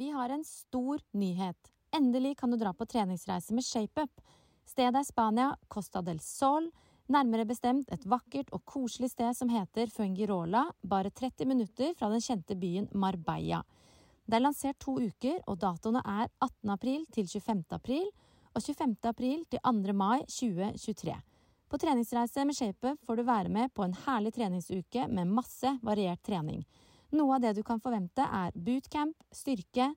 Vi har en stor nyhet. Endelig kan du dra på treningsreise med ShapeUp. Stedet er Spania, Costa del Sol. Nærmere bestemt et vakkert og koselig sted som heter Fungirola, bare 30 minutter fra den kjente byen Marbella. Det er lansert to uker, og datoene er 18. april til 25. april og 25. april til 2. mai 2023. På treningsreise med ShapeUp får du være med på en herlig treningsuke med masse variert trening. Noe av det du kan forvente er bootcamp, styrke,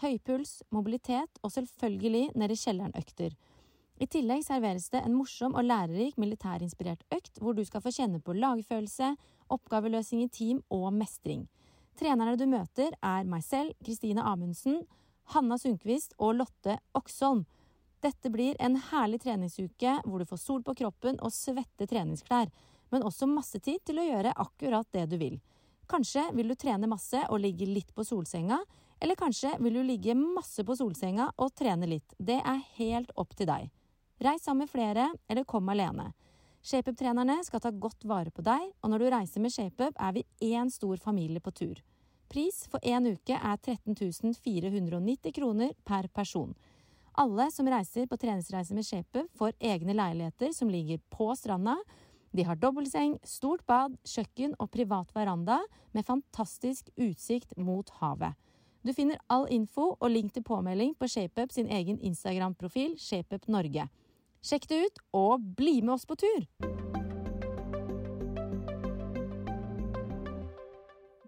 høypuls, mobilitet og selvfølgelig nede i kjelleren-økter. I tillegg serveres det en morsom og lærerik militærinspirert økt hvor du skal få kjenne på lagfølelse, oppgaveløsning i team og mestring. Trenerne du møter er meg selv, Kristine Amundsen, Hanna Sundquist og Lotte Oksholm. Dette blir en herlig treningsuke hvor du får sol på kroppen og svette treningsklær, men også masse tid til å gjøre akkurat det du vil. Kanskje vil du trene masse og ligge litt på solsenga, eller kanskje vil du ligge masse på solsenga og trene litt. Det er helt opp til deg. Reis sammen med flere, eller kom alene. ShapeUp-trenerne skal ta godt vare på deg, og når du reiser med ShapeUp, er vi én stor familie på tur. Pris for én uke er 13 490 kroner per person. Alle som reiser på treningsreise med ShapeUp, får egne leiligheter som ligger på stranda. De har dobbeltseng, stort bad, kjøkken og privat veranda med fantastisk utsikt mot havet. Du finner all info og link til påmelding på ShapeUp sin egen Instagram-profil ShapeUp Norge. Sjekk det ut, og bli med oss på tur!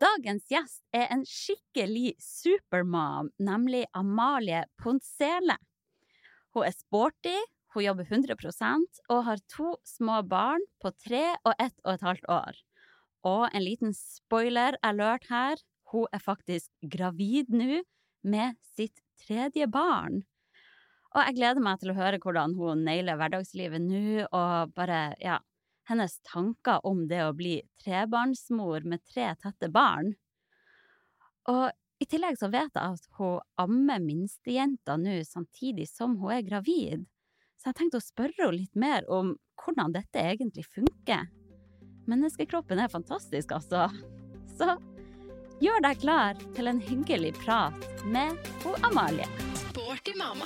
Dagens gjest er en skikkelig supermom, nemlig Amalie Ponsele. Hun er sporty, hun jobber 100% og har to små barn på tre og ett og et halvt år. Og en liten spoiler alert her, hun er faktisk gravid nå med sitt tredje barn. Og jeg gleder meg til å høre hvordan hun nailer hverdagslivet nå, og bare, ja, hennes tanker om det å bli trebarnsmor med tre tette barn. Og i tillegg så vet jeg at hun ammer minstejenta nå samtidig som hun er gravid. Så jeg tenkte å spørre henne litt mer om hvordan dette egentlig funker. Menneskekroppen er fantastisk, altså. Så gjør deg klar til en hyggelig prat med hun Amalie. Sporty mamma.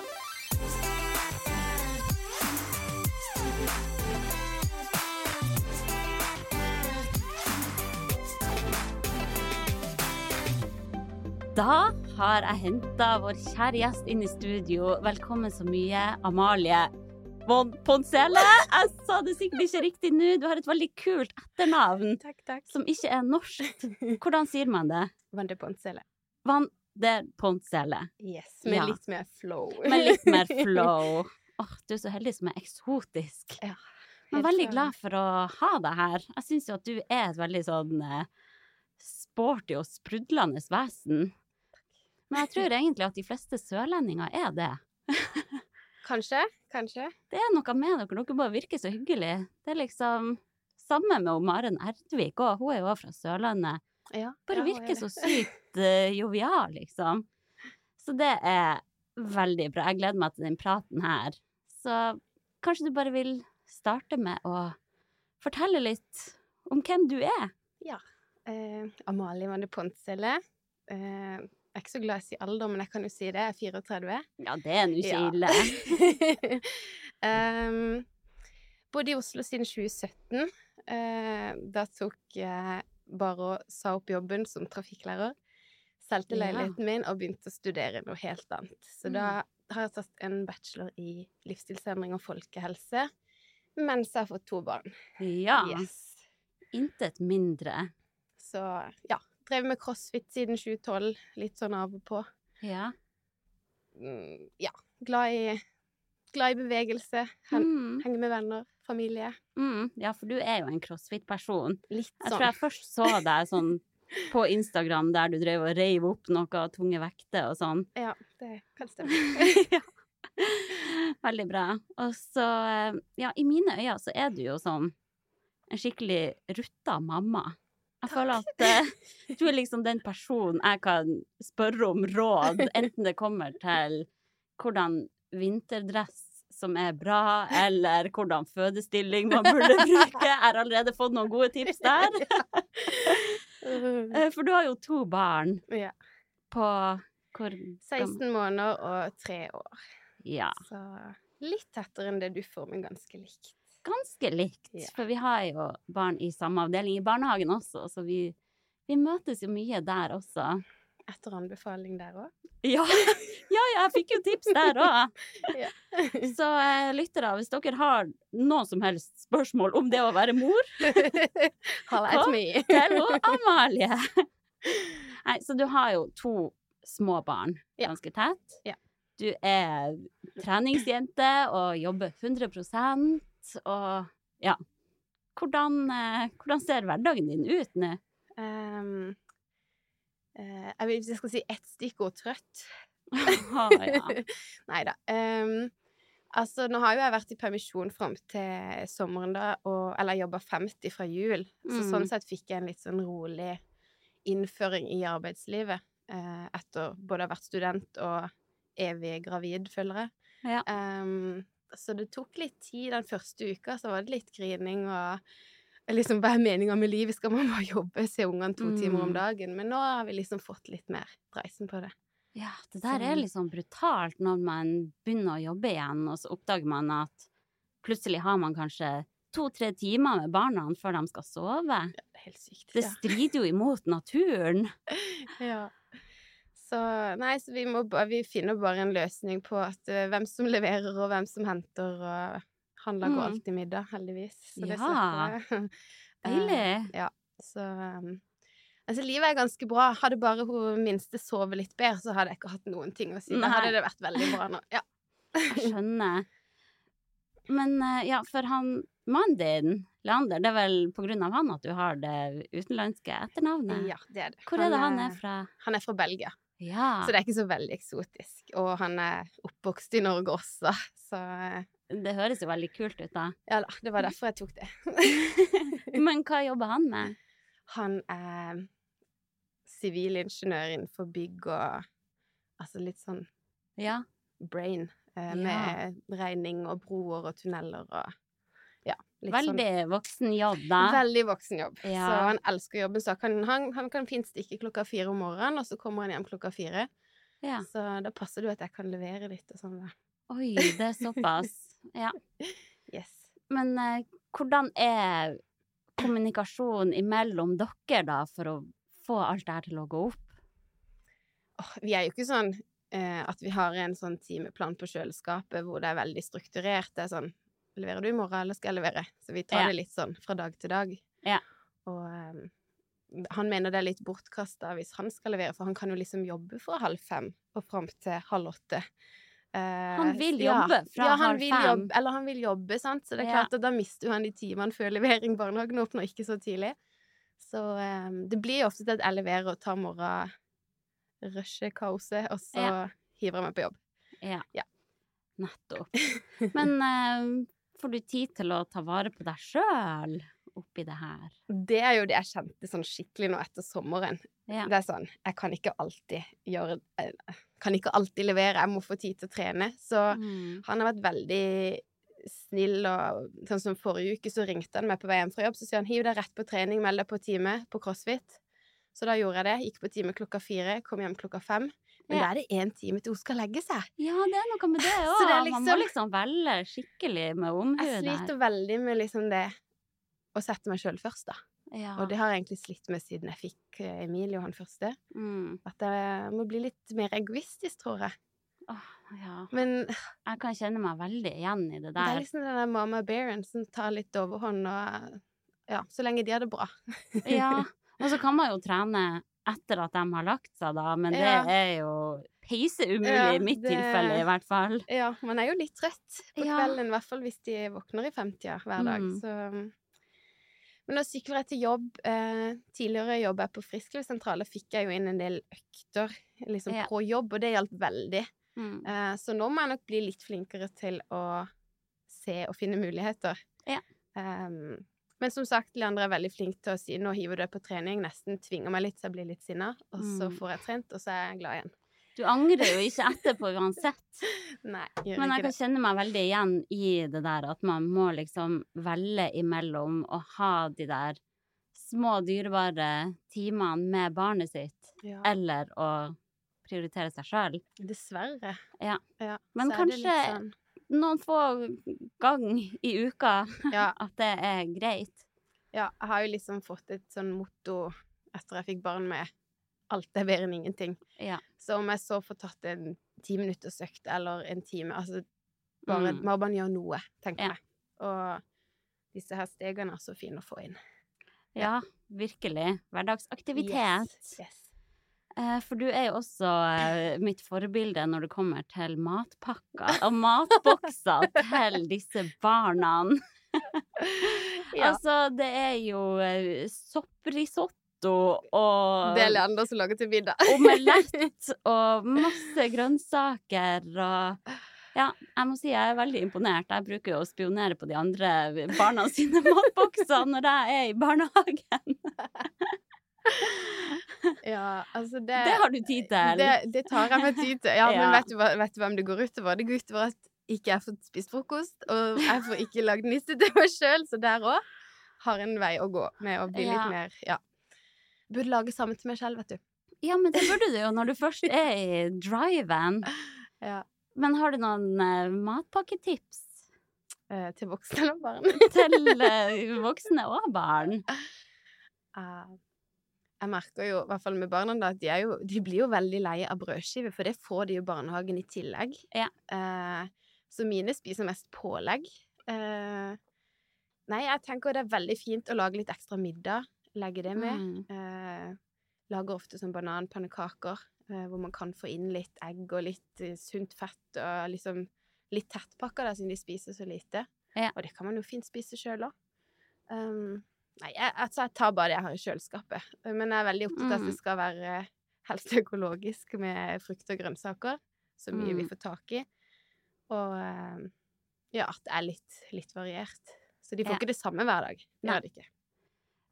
Da har jeg henta vår kjære gjest inn i studio. Velkommen så mye, Amalie Von Ponsele. Jeg sa det sikkert ikke riktig nå. Du har et veldig kult etternavn Takk, takk. som ikke er norsk. Hvordan sier man det? Van de Poncele. Van de Poncelle. Yes, med Ja. litt mer flow. Med litt mer flow. Åh, du er så heldig som er eksotisk. Ja, Jeg er veldig glad for å ha deg her. Jeg syns jo at du er et veldig sånn eh, sporty og sprudlende vesen. Men jeg tror egentlig at de fleste sørlendinger er det. Kanskje, kanskje. Det er noe med dere, dere bare virker så hyggelig. Det er liksom samme med Maren Erdvik òg, hun er jo også fra Sørlandet. Ja, Bare ja, er virker så sykt uh, jovial, liksom. Så det er veldig bra. Jeg gleder meg til den praten her. Så kanskje du bare vil starte med å fortelle litt om hvem du er? Eh, Amalie Van de Eh, er ikke så glad i å si alder, men jeg kan jo si det. Jeg er 34. Ja, det er nå ikke ille. um, bodde i Oslo siden 2017. Uh, da tok jeg bare og sa opp jobben som trafikklærer. Solgte leiligheten min og begynte å studere noe helt annet. Så da har jeg tatt en bachelor i livsstilsendring og folkehelse mens jeg har fått to barn. Ja. Yes. Intet mindre. Så ja. Drev med crossfit siden 2012. Litt sånn av og på. Ja. Mm, ja. Glad i, glad i bevegelse. Hen, Mm, Henge med venner. Familie. mm, ja, for du er jo en crossfit-person. Litt sånn. Jeg sånn. tror jeg først så deg sånn på Instagram der du drev og reiv opp noe tunge vekter og sånn. Ja, det kan stemme. ja. Veldig bra. Og så, eh, ja, i mine øyne så er du jo sånn en skikkelig rutta mamma. Jeg føler at eh, du er liksom den personen jeg kan spørre om råd, enten det kommer til hvordan vinterdress som er bra, eller hvordan fødestilling man burde bruke. Jeg har allerede fått noen gode tips der. Eh, For du har jo to barn Ja. på hvor 16 måneder og 3 år. Ja. Så litt tettere enn det du får, men ganske likt. Ganske likt. Ja. For vi har jo barn i samme avdeling i barnehagen også, så vi, vi møtes jo mye der også. Etter anbefaling der òg. Ja, ja, jeg fikk jo tips der òg. Ja. Så eh, lyttere, hvis dere har noe som helst spørsmål om det å være mor, kom til Amalie. Nei, så du har jo to små barn ganske tett. Ja. Du er treningsjente og jobber 100 og ja. Hvordan, eh, hvordan ser hverdagen din ut nå? Um, uh, jeg skal si ett stikkord trøtt Ah, ja. Nei da. Um, altså, nå har jo jeg vært i permisjon fram til sommeren, da, og, eller jobba 50 fra jul. Så Mm. sånn sett fikk jeg en litt sånn rolig innføring i arbeidslivet uh, etter både å ha vært student og evig gravid, føler jeg. Ja. Um, så det tok litt tid den første uka, så var det litt grining og liksom hva er meninga med livet? Skal man bare jobbe, se ungene to timer om Mm. dagen? Men nå har vi liksom fått litt mer dreisen på det. Ja, det der er sånn brutalt når man begynner å jobbe igjen, og så oppdager man at plutselig har man kanskje to-tre timer med barna før de skal sove. Ja, Det er helt sykt. Det strider jo imot naturen. Ja. Så nei, så vi må Vi finner bare en løsning på at uh, hvem som leverer, og hvem som henter, og handler Mm. alltid middag, heldigvis. Så det Ja. slipper jeg. Deilig. ja. Så um, Altså, livet er ganske bra. Hadde bare hun minste sovet litt bedre, så hadde jeg ikke hatt noen ting å si. Da hadde det vært veldig bra nå. Ja. Jeg skjønner. Men eh, ja, for han mannen din, Leander, det er vel på grunn av han at du har det utenlandske etternavnet? ja, det er det. Hvor er det han er fra? Han er fra Belgia, Ja, så det er ikke så veldig eksotisk. Og han er oppvokst i Norge også, så eh, det høres jo veldig kult ut da. ja da, det var derfor jeg tok det. Men hva jobber han med? Han er sivilingeniør innenfor bygg og altså litt sånn Ja. brain Med Ja. regning og broer og tunneler og Litt sånn Veldig voksen jobb da. Veldig voksen jobb. Ja. Så han elsker jobben. Så kan, han, han kan fint stikke klokka fire om morgenen, og så kommer han hjem klokka fire. Ja. Så da passer jo at jeg kan levere litt og sånn. da. Oi, det er såpass. Ja. Yes. Men eh, hvordan er kommunikasjonen imellom dere da, for å få alt det her til å gå opp? Oh, vi er jo ikke sånn eh, at vi har en sånn timeplan på kjøleskapet hvor det er veldig strukturert. Det er sånn Leverer du i morgen, eller skal jeg levere? Så vi tar Ja. det litt sånn fra dag til dag. Ja. Og um, han mener det er litt bortkasta hvis han skal levere, for han kan jo liksom jobbe fra halv fem og fram til halv åtte. Uh, Han vil jobbe fra ja, han halv vil fem. Jobbe, eller han vil jobbe, sant. Så det er klart at da mister han de timene før levering. Barnehagen åpner ikke så tidlig. Så um, det blir jo ofte til at jeg leverer og tar morgen rusher kaoset, og så hiver jeg meg på jobb. Ja. Ja. Nettopp. Men eh, får du tid til å ta vare på deg sjøl oppi det her? Det er jo det jeg kjente sånn skikkelig nå etter sommeren. Ja. Det er sånn, jeg kan ikke alltid gjøre Jeg kan ikke alltid levere, jeg må få tid til å trene. Så Mm. han har vært veldig snill, og sånn som forrige uke så ringte han meg på vei hjem fra jobb, så sier han hiv deg rett på trening, meld deg på time på CrossFit. Så da gjorde jeg det. Gikk på time klokka fire, kom hjem klokka fem. Men da er det én time til hun skal legge seg. Ja, det er noe med det òg. Liksom, Man må liksom- liksom velge skikkelig med omhu Jeg sliter veldig med liksom det å sette meg sjøl først, da. Ja. Og det har jeg egentlig slitt med siden jeg fikk Emilie og han første. Mm. At jeg må bli litt mer egoistisk, tror jeg. Åh, ja. Men Jeg kan kjenne meg veldig igjen i det der. det er liksom den der mamma Baron som tar litt overhånd, og ja, så lenge de har det bra. Ja. Og så kan man jo trene etter at de har lagt seg, da, men det Ja. er jo peise umulig Ja, i mitt det- tilfelle, i hvert fall. Ja, man er jo litt trøtt på kvelden, i hvert fall hvis de våkner i femtida hver dag, Mm. så Men da sykler jeg til jobb. Eh, tidligere jobba jeg på Frisklivssentralen. Fikk jeg jo inn en del økter liksom Ja. på jobb, og det hjalp veldig. Mm. Eh, så nå må jeg nok bli litt flinkere til å se og finne muligheter. Ja. Ehm, men som sagt, Leandre er veldig flink til å si 'nå hiver du deg på trening', nesten tvinger meg litt så jeg blir litt sinna, og så Mm. får jeg trent, og så er jeg glad igjen. Du angrer jo ikke etterpå uansett. Nei, gjør Men jeg kan det. kjenne meg veldig igjen i det der at man må liksom velge imellom å ha de der små, dyrebare timene med barnet sitt, Ja, eller å prioritere seg sjøl. dessverre. Ja. Ja, Men kanskje- sånn- Noen få gang i uka ja, at det er greit. ja, jeg har jo liksom fått et sånn motto etter jeg fikk barn med 'alt er bedre enn ingenting'. Ja. Så om jeg så får tatt en ti minutters økt eller en time Altså bare, Mm. må gjør noe, tenker Ja. jeg. Og disse her stegene er så fine å få inn. Ja, virkelig. Hverdagsaktivitet. Yes, yes. Eh, For du er jo også eh, mitt forbilde når det kommer til matpakker og matbokser til disse barna. Ja. Altså, det er jo eh, sopprisotto og Det er Leander som lager til middag. omelett og masse grønnsaker og ja, jeg må si jeg er veldig imponert. Jeg bruker jo å spionere på de andre barna sine matbokser når jeg er i barnehagen. Ja, altså det Det har du tid til. Det, det tar jeg meg tid til. Ja, Ja. men vet du, vet du hvem det går utover? Det går utover at ikke jeg får spist frokost, og jeg får ikke lagd niste til meg sjøl, så der òg har en vei å gå med å bli Ja. litt mer Ja. Burde lage samme til meg selv, vet du. Ja, men det burde du jo når du først er i driven. Ja. Men har du noen uh, matpakketips Uh, til voksne eller barn. til uh, voksne og barn? Eh, jeg merker jo, i hvert fall med barna, da, at de, jo, de blir jo veldig leie av brødskiver, for det får de jo i barnehagen i tillegg. Ja. Eh, så mine spiser mest pålegg. Eh, nei, jeg tenker det er veldig fint å lage litt ekstra middag. Legge det med. Mm. Eh, lager ofte sånn bananpannekaker, eh, hvor man kan få inn litt egg og litt eh, sunt fett og liksom litt tettpakka, da, siden de spiser så lite. Ja. Og det kan man jo fint spise sjøl òg. Um, nei, jeg, altså, jeg tar bare det jeg har i kjøleskapet. Men jeg er veldig opptatt av at Mm. det skal være helst økologisk med frukt og grønnsaker. Så mye vi Mm. får tak i. Og eh, ja, at det er litt, litt variert. Så de får Ja. ikke det samme hver dag. Det gjør de ikke.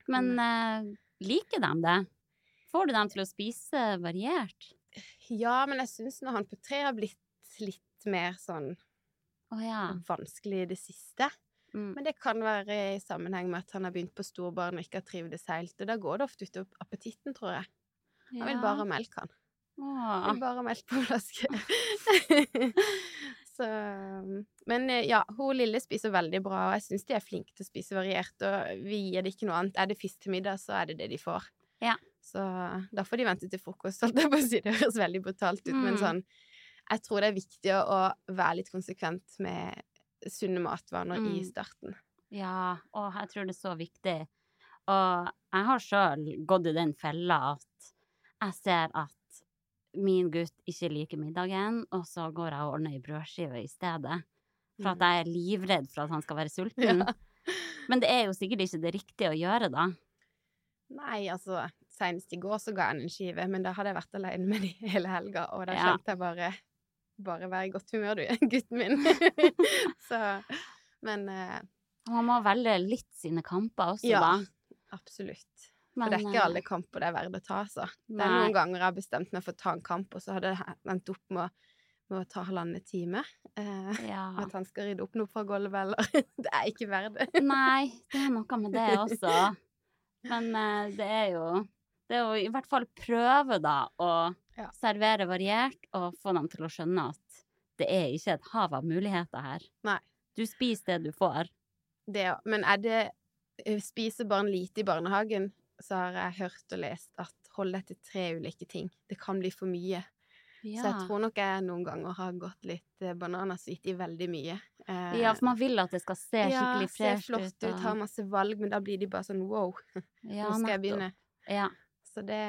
Men uh, liker de det? Får du dem til å spise variert? Ja, men jeg syns når han på tre har blitt litt mer sånn oh, ja. vanskelig i det siste. Mm. Men det kan være i sammenheng med at han har begynt på storbarn og ikke har trivdes helt. Og da går det ofte utover appetitten, tror jeg. Han vil bare ha melk, han. Han Åh. vil bare ha melk på flaske. Så Men eh, ja, hun lille spiser veldig bra, og jeg syns de er flinke til å spise variert. Og vi gir det ikke noe annet. Er det fisk til middag, så er det det de får. Ja. Så da får de vente til frokost, holdt jeg på å si. Det høres veldig brutalt ut, men Mm. sånn Jeg tror det er viktig å være litt konsekvent med sunne matvaner i Mm. starten. Ja, og jeg tror det er så viktig. Og jeg har sjøl gått i den fella at jeg ser at min gutt ikke liker middagen, og så går jeg og ordner ei brødskive i stedet. For at Mm. jeg er livredd for at han skal være sulten. Ja. Men det er jo sikkert ikke det riktige å gjøre, da. Nei, altså Senest i går så ga han en skive, men da hadde jeg vært alene med de hele helga, og da kjente jeg bare Bare vær i godt humør, du, gutten min. så Men eh, Man må velge litt sine kamper også, Ja, da. absolutt. Men, For det er ikke eh, alle kamper det er verdt å ta, altså. Det er noen ganger jeg har bestemt meg for å ta en kamp, og så har det endt opp med å, med å ta halvannen time. Eh, Ja. at han skal rydde opp noe fra gulvet, eller Det er ikke verdt det. Nei, det er noe med det også. Men eh, det er jo Det er jo i hvert fall prøve, da, å Ja. servere variert og få dem til å skjønne at det er ikke et hav av muligheter her. Nei. Du spiser det du får. Det, ja. Men er det eh, Spiser barn lite i barnehagen, så har jeg hørt og lest at hold deg til tre ulike ting. Det kan bli for mye. Ja. Så jeg tror nok jeg noen ganger har gått litt eh, bananas gitt i veldig mye. Eh, Ja, for man vil at det skal se skikkelig ja, ser fresh flott ut. ut, og- har masse valg, men da blir de bare sånn wow, ja, nå skal jeg begynne. Ja. Så det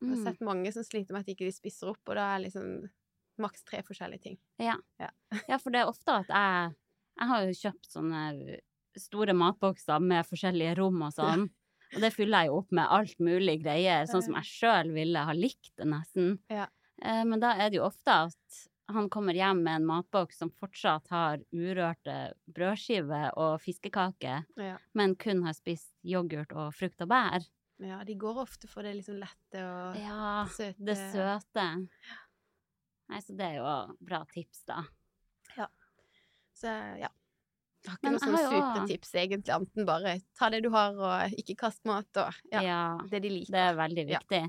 Jeg har Mm. sett mange som sliter med at ikke de spiser opp, og da er liksom maks tre forskjellige ting. Ja. Ja. ja, for det er ofte at jeg Jeg har jo kjøpt sånne store matbokser med forskjellige rom og sånn. Og det fyller jeg jo opp med alt mulig greier, sånn som jeg sjøl ville ha likt det, nesten. Ja. Eh, Men da er det jo ofte at han kommer hjem med en matboks som fortsatt har urørte brødskiver og fiskekaker, Ja. men kun har spist yoghurt og frukt og bær. Ja, de går ofte for det liksom lette og Ja, søte. det søte. Nei, så det er jo bra tips, da. Ja. Så ja. Jeg har ikke Men noe sånn supertips, egentlig, anten bare ta det du har, og ikke kast mat, og ja, Ja, det de liker. det er veldig viktig.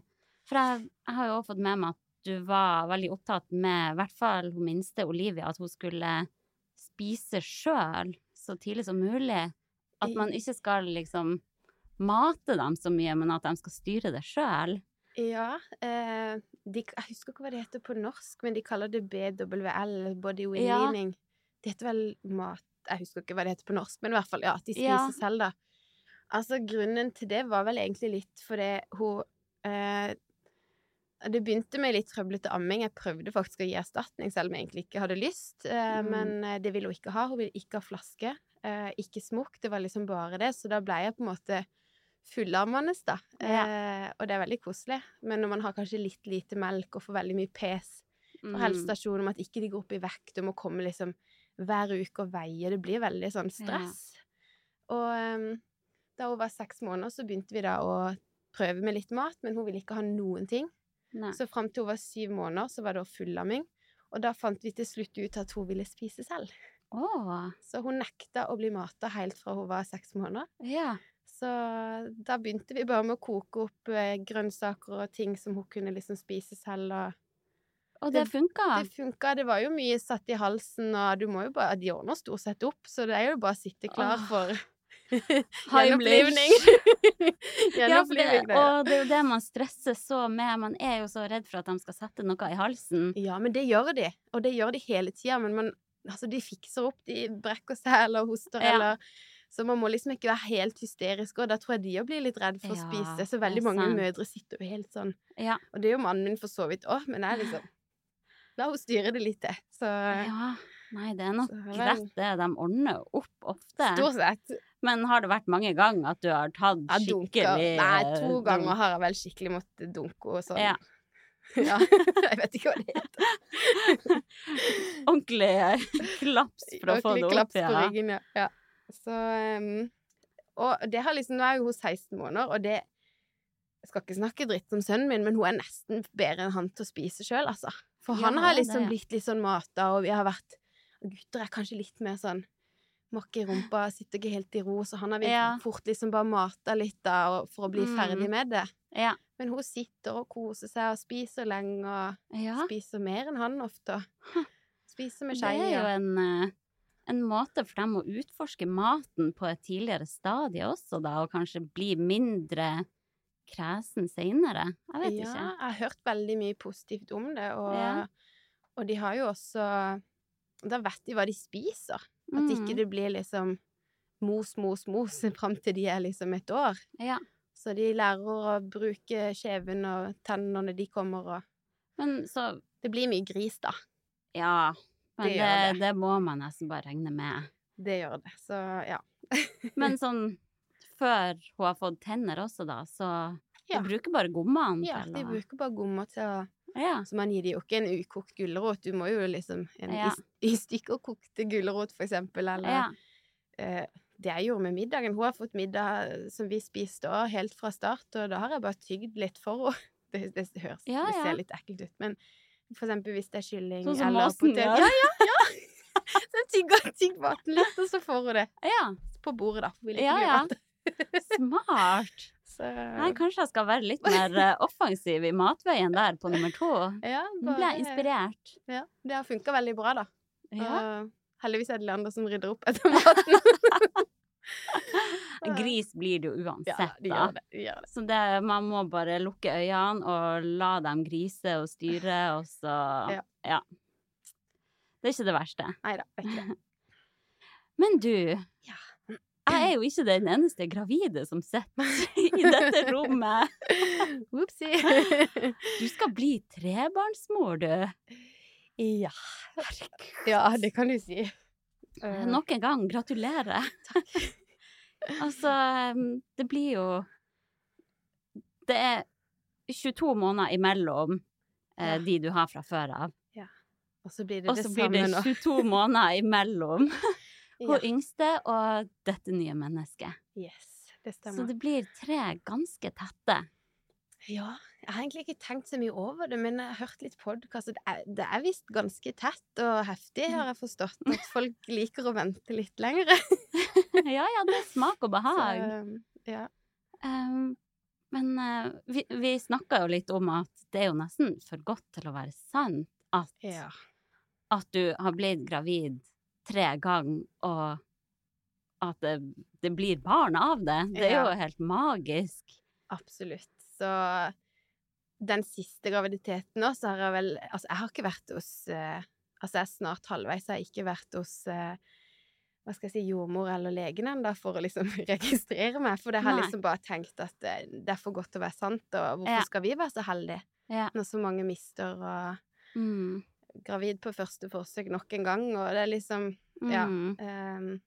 For jeg, jeg har jo også fått med meg at du var veldig opptatt med, i hvert fall hun minste Olivia, at hun skulle spise sjøl så tidlig som mulig. At man ikke skal liksom mate dem så mye, men at de skal styre det sjøl. Ja, eh, de, jeg husker ikke hva det heter på norsk, men de kaller det BWL, body Ja. Det heter vel mat Jeg husker ikke hva det heter på norsk, men i hvert fall, ja, at de spiser Ja. selv, da. Altså, grunnen til det var vel egentlig litt fordi hun eh, Det begynte med litt trøblete amming. Jeg prøvde faktisk å gi erstatning, selv om jeg egentlig ikke hadde lyst. Eh, Mm. Men eh, det ville hun ikke ha. Hun ville ikke ha flaske, eh, ikke smokk. Det var liksom bare det. Så da ble jeg på en måte fullammende, da. Eh, og det er veldig koselig. Men når man har kanskje litt lite melk og får veldig mye pes på Mm. helsestasjonen om at ikke de går opp i vekt og må komme liksom hver uke og veie, det blir veldig sånn stress. Og um, da hun var seks måneder, så begynte vi da å prøve med litt mat, men hun ville ikke ha noen ting. Nei. Så fram til hun var syv måneder, så var det fullamming. Og da fant vi til slutt ut at hun ville spise selv. Oh. Så hun nekta å bli mata helt fra hun var seks måneder. ja. Så da begynte vi bare med å koke opp eh, grønnsaker og ting som hun kunne liksom spise selv. Og Og det funka. det funka. Det var jo mye satt i halsen, og du må jo bare De ordner stort sett opp, så det er jo bare å sitte klar Åh. for Gjenopplivning. gjenopplivning. Ja, det, og det er jo det man stresser så med. Man er jo så redd for at de skal sette noe i halsen. Ja, men det gjør de, og det gjør de hele tida. Men man, altså, de fikser opp, de brekker seg eller hoster Ja. eller Så man må liksom ikke være helt hysterisk, og da tror jeg de òg blir litt redd for å Ja, spise. Så veldig mange sant. mødre sitter jo helt sånn. Ja. Og det er jo mannen min for så vidt òg, men jeg liksom La henne styre det litt til. Så ja. Nei, det er nok Så greit det. De ordner opp ofte. stort sett Men har det vært mange ganger at du har tatt skikkelig Nei, to eh, ganger har jeg vel skikkelig måttet dunke og sånn. Ja. Ja. Jeg vet ikke hva det heter. Ordentlig eh, klaps for å få Ordentlig det klaps opp. på Ja. ryggen, ja. ja. Så um, Og det har liksom Nå er jo hun 16 måneder, og det Jeg skal ikke snakke dritt om sønnen min, men hun er nesten bedre enn han til å spise sjøl, altså. For Ja, han har det, liksom ja. blitt litt sånn mata, og vi har vært Gutter er kanskje litt mer sånn Makke i rumpa, sitter ikke helt i ro, så han har vi Ja. fort liksom bare mata litt da, for å bli Mm. ferdig med det. Ja. Men hun sitter og koser seg og spiser lenge, og ja. spiser mer enn han ofte. Spiser med Det er jo en, eh, en måte for dem å utforske maten på et tidligere stadie også, da, og kanskje bli mindre kresen seinere. Jeg vet ja, ikke. jeg har hørt veldig mye positivt om det, og, Ja. og de har jo også Da vet de hva de spiser. At ikke Mm. det blir liksom mos, mos, mos fram til de er liksom et år. Ja. Så de lærer å bruke kjeven og tennene når de kommer, og Men så Det blir mye gris, da. Ja. Men Det det, det. må man nesten bare regne med. Det gjør det. Så ja. Men sånn før hun har fått tenner også, da, så Ja. du bruker bare gommene ja de bruker bare gommer til å Ja. Så man gir dem jo ikke en ukokt gulrot. Du må jo liksom en Ja. i, i stykker kokte gulrot, for eksempel, eller ja. eh, det jeg gjorde med middagen. Hun har fått middag som vi spiste òg, helt fra start, og da har jeg bare tygd litt for henne. Det, det, høres det ser litt ekkelt ut, men for eksempel hvis det er kylling Sånn eller måsen potet. Ja, ja, ja! Så tygger tygg maten litt, og så får hun det ja. på bordet, da. Vil ikke Ja, ja. Smart. Så Nei, kanskje jeg skal være litt mer eh, offensiv i matveien der på nummer to. ja, Nå ble jeg inspirert. Ja, det har funka veldig bra, da. Ja. Og heldigvis er det de andre som rydder opp etter maten. Gris blir det jo uansett, Ja, de gjør det. De gjør det. Så det, man må bare lukke øynene og la dem grise og styre, og så Ja. ja. Det er ikke det verste. Nei da, det er ikke det. Men du, Ja. jeg er jo ikke den eneste gravide som sitter i dette rommet. Opsi. Du skal bli trebarnsmor, du. ja. Ja, det kan du si. Nok en gang, gratulerer. Altså, det blir jo Det er 22 måneder imellom eh, Ja. de du har fra før av. Og så blir det det så blir det samme nå. 22 måneder imellom Ja. yngste og dette nye mennesket. Yes, det Så det blir tre ganske tette. Ja, jeg har egentlig ikke tenkt så mye over det, men jeg har hørt litt podkast, og det er, det er visst ganske tett og heftig, har jeg forstått. At folk liker å vente litt lenger. ja, ja, det er smak og Så, behag. ja. um, men uh, vi, vi snakka jo litt om at det er jo nesten for godt til å være sant at, ja. at du har blitt gravid tre ganger, og at det, det blir barn av det. Det er Ja. jo helt magisk. Absolutt. Så den siste graviditeten òg, så har jeg vel Altså, jeg har ikke vært hos eh, Altså, jeg er snart halvveis, jeg har ikke vært hos eh, hva skal jeg si, jordmor eller legen ennå for å liksom registrere meg, for jeg har Nei. liksom bare tenkt at eh, det er for godt til å være sant, og hvorfor Ja. skal vi være så heldige Ja. når så mange mister og Mm. gravid på første forsøk nok en gang, og det er liksom Ja. Mm. ehm,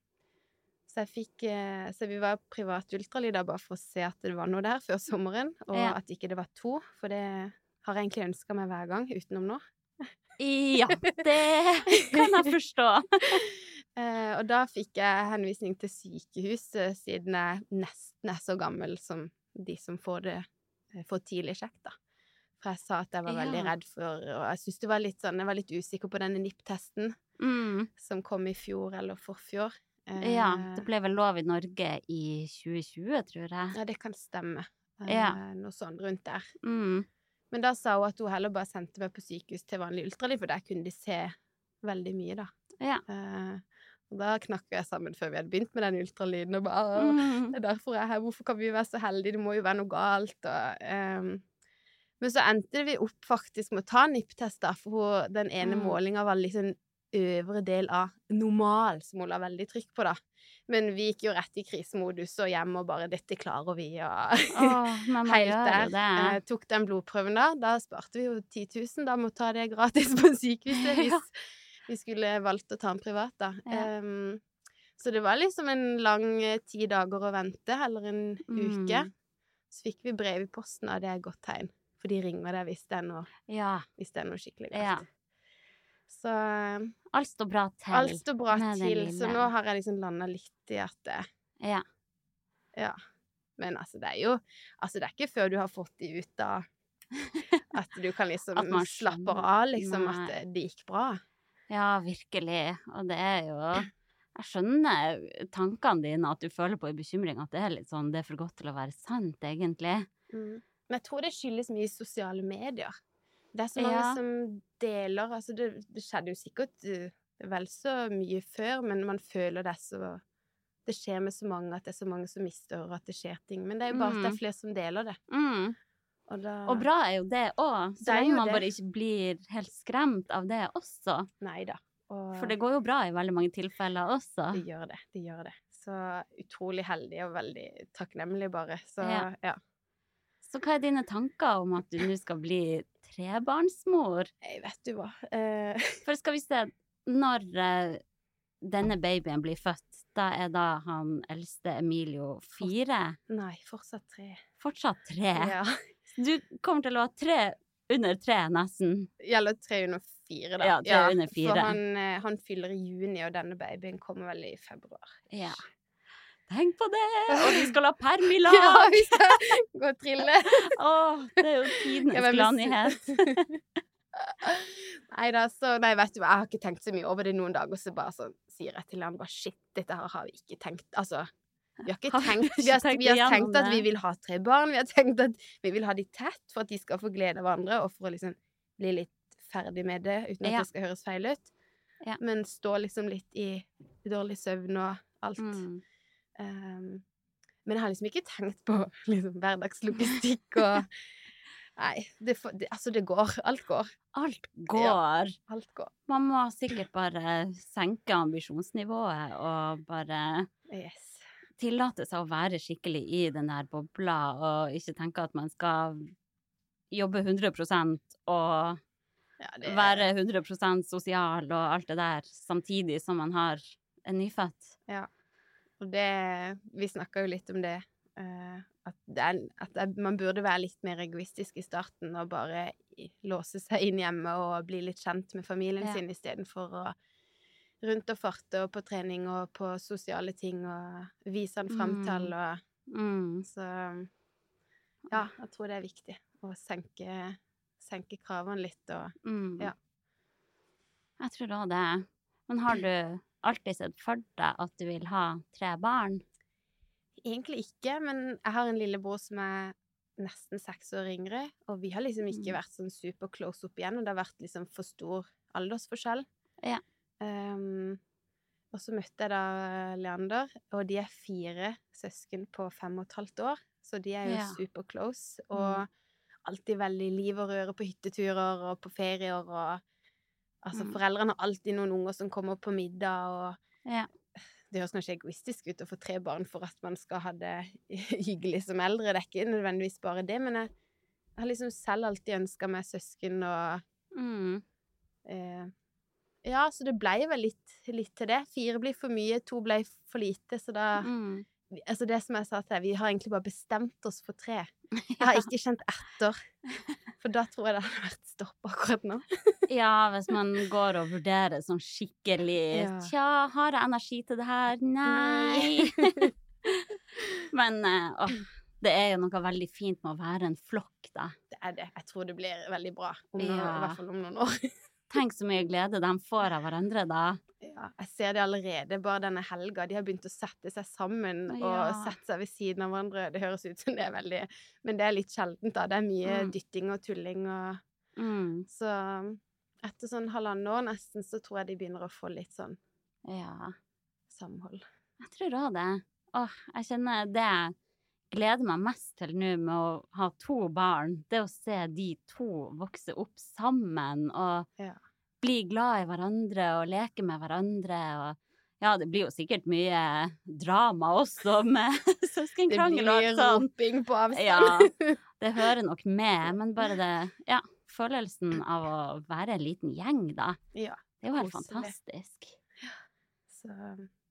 så jeg fikk eh, Så vi var privat ultralyd bare for å se at det var noe der før sommeren, og Ja. at ikke det var to, for det har jeg egentlig ønska meg hver gang, utenom nå. Ja, det kan jeg forstå. Eh, og da fikk jeg henvisning til sykehus, eh, siden jeg nesten er så gammel som de som får det eh, får tidlig sjekk, da. For jeg sa at jeg var veldig redd for Og jeg syns det var litt sånn Jeg var litt usikker på denne NIPP-testen Mm. som kom i fjor eller forfjor. Ja, Eh, det ble vel lov i Norge i 2020, tror jeg. Ja, det kan stemme. Ja. Noe sånn rundt der. Mm. Men da sa hun at hun heller bare sendte meg på sykehus til vanlig ultralyd, for der kunne de se veldig mye, da. Ja. Eh, og da knakk jeg sammen før vi hadde begynt med den ultralyden, og bare Mm. Det er derfor jeg er her, hvorfor kan vi være så heldige, det må jo være noe galt, og um. Men så endte vi opp faktisk med å ta NIPP-test, for den ene Mm. målinga var liksom øvre del av normal, som hun la veldig trykk på, da. Men vi gikk jo rett i krisemodus og hjem og bare 'Dette klarer vi', og Åh, helt der. Eh, tok den blodprøven da. Da sparte vi jo 10 000. Da må ta det gratis på sykehuset hvis Ja. Vi skulle valgt å ta den privat, da. Ja. Um, så det var liksom en lang eh, ti dager å vente, eller en uke. Mm. Så fikk vi brev i posten, og det er et godt tegn. For de ringer deg hvis det er noe, Ja. hvis det er noe skikkelig Ja. Så Alt står bra til. alt står bra til. Så nå har jeg liksom landa litt i at det Ja. Ja. Men altså, det er jo Altså, det er ikke før du har fått de ut da, At du kan liksom slappe av, liksom, at det gikk bra. Ja, virkelig. Og det er jo Jeg skjønner tankene dine, at du føler på en bekymring at det er litt sånn Det er for godt til å være sant, egentlig. Men jeg tror det skyldes mye sosiale medier. Det er så mange Ja. som deler Altså, det, det skjedde jo sikkert uh, vel så mye før, men man føler det så Det skjer med så mange at det er så mange som mister, og at det skjer ting. Men det er jo bare at det Mm. er flere som deler det. Mm. Og, da, Og bra er jo det òg, så lenge man det. bare ikke blir helt skremt av det også. Neida. Og For det går jo bra i veldig mange tilfeller også. det gjør det. Det gjør det. Så utrolig heldig og veldig takknemlig, bare. Så Ja. ja. Så hva er dine tanker om at du nå skal bli trebarnsmor? Jeg vet du hva. Uh... For skal vi se, når uh, denne babyen blir født, da er da han eldste Emilio fire? nei, fortsatt tre. Fortsatt tre? Ja. Du kommer til å ha tre under tre, nesten. Gjelder tre under fire, da. Ja, tre under fire. For han, eh, han fyller i juni, og denne babyen kommer vel i februar. Ja. Tenk på det! Og vi skal ha perm i lag! Ja, vi skal gå og trille. Å, det er jo tidenes Ja, gladnyhet. Nei da, så Nei, vet du hva, jeg har ikke tenkt så mye over det noen dager, så bare sånn sier jeg til han bare shit, dette her har vi ikke tenkt Altså, vi har ikke tenkt Vi har, vi har tenkt at vi vil ha tre barn, vi har tenkt at vi vil ha de tett for at de skal få glede av hverandre, og for å liksom bli litt ferdig med det, uten at Ja. det skal høres feil ut. Ja. Men stå liksom litt i dårlig søvn og alt. Mm. Um, men jeg har liksom ikke tenkt på liksom, hverdagslogistikk og Nei, det, det, altså, det går. Alt går. Alt går. Alt går. Man må sikkert bare senke ambisjonsnivået og bare Yes. Tillate seg å være skikkelig i den der bobla, og ikke tenke at man skal jobbe 100% og Ja, det, være 100% sosial og alt det der, samtidig som man har en nyfødt. Ja. Og det Vi snakka jo litt om det. eh, at det er, at det, man burde være litt mer egoistisk i starten og bare låse seg inn hjemme og bli litt kjent med familien Ja. sin istedenfor å rundt og farte og på trening og på sosiale ting og vise en fram til Mm. og Mm. Så ja, jeg tror det er viktig å senke, senke kravene litt og Mm. Ja. Jeg tror òg det. Men har du alltid sett for deg at du vil ha tre barn? Egentlig ikke, men jeg har en lillebror som er nesten seks år yngre, og vi har liksom ikke Mm. vært sånn super close opp igjen, og det har vært liksom for stor aldersforskjell. Ja. Ehm, og så møtte jeg da Leander, og de er fire søsken på fem og et halvt år, så de er jo Ja. super close, og alltid veldig liv og røre på hytteturer og på ferier, og altså Mm. foreldrene har alltid noen unger som kommer på middag, og Ja. det høres kanskje egoistisk ut å få tre barn for at man skal ha det hyggelig som eldre, det er ikke nødvendigvis bare det, men jeg har liksom selv alltid ønska meg søsken og Mm. eh, Ja, så det ble vel litt, litt til det. Fire blir for mye, to ble for lite, så da Mm. Altså det som jeg sa til deg, vi har egentlig bare bestemt oss for tre. Jeg har ikke kjent etter, for da tror jeg det hadde vært stopp akkurat nå. Ja, hvis man går og vurderer sånn skikkelig Ja. Tja, har jeg energi til det her? Nei. Men eh, åh, det er jo noe veldig fint med å være en flokk, da. Det er det. Jeg tror det blir veldig bra, om noen, Ja. i hvert fall om noen år. Tenk så mye glede de får av hverandre da. Ja, jeg ser det allerede bare denne helga. De har begynt å sette seg sammen og Ja. sette seg ved siden av hverandre. Det høres ut som det er veldig Men det er litt sjeldent, da. Det er mye Mm. dytting og tulling og Mm. Så etter sånn halvannet år nesten, så tror jeg de begynner å få litt sånn Ja. samhold. Jeg tror òg det. Åh, jeg kjenner det jeg gleder meg mest til nå med å ha to barn, det å se de to vokse opp sammen og Ja. Bli glad i hverandre og leke med hverandre og ja, det blir jo sikkert mye drama også med søskenkrangel og mye Det blir roping på avstand. Ja, det hører nok med, men bare det, ja, følelsen av å være en liten gjeng, da. Ja, Det er jo helt fantastisk. Så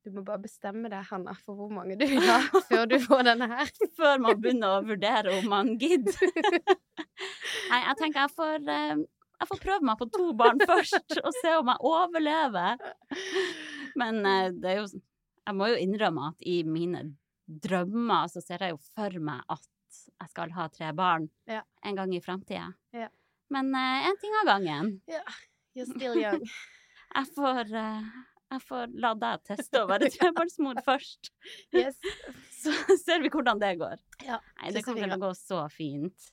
du må bare bestemme deg, Hanna, for hvor mange du vil ha før du får denne her. Før man begynner å vurdere om man gidder. Nei, jeg tenker jeg får, eh, jeg får prøve meg på to barn først, og se om jeg overlever. Men eh, det er jo Jeg må jo innrømme at i mine drømmer så ser jeg jo for meg at jeg skal ha tre barn Ja. en gang i framtida. Ja. Men én ting av gangen. You're still young. Jeg får, eh, jeg får la deg teste å være trebarnsmor først. Yes. Så ser vi hvordan det går. Ja, Nei, det kommer til å gå så fint.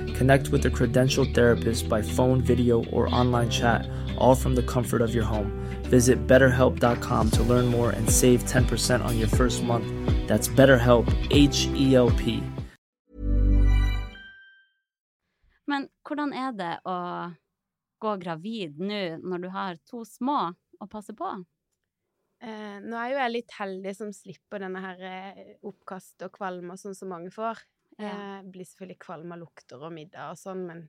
Connect with a credentialed therapist by phone, video, or online chat, all from the comfort of your home. Visit betterhelp.com to learn more and save 10% on your first month. That's BetterHelp, H E L P. Men hvordan er det å gå gravid nå når du har to små å passe på? Eh, nå er jo jeg litt heldig som slipper denne her eh, oppkast og kvalme og sånn som mange får. Ja. Eh, blir selvfølgelig kvalm av lukter og middag og sånn, men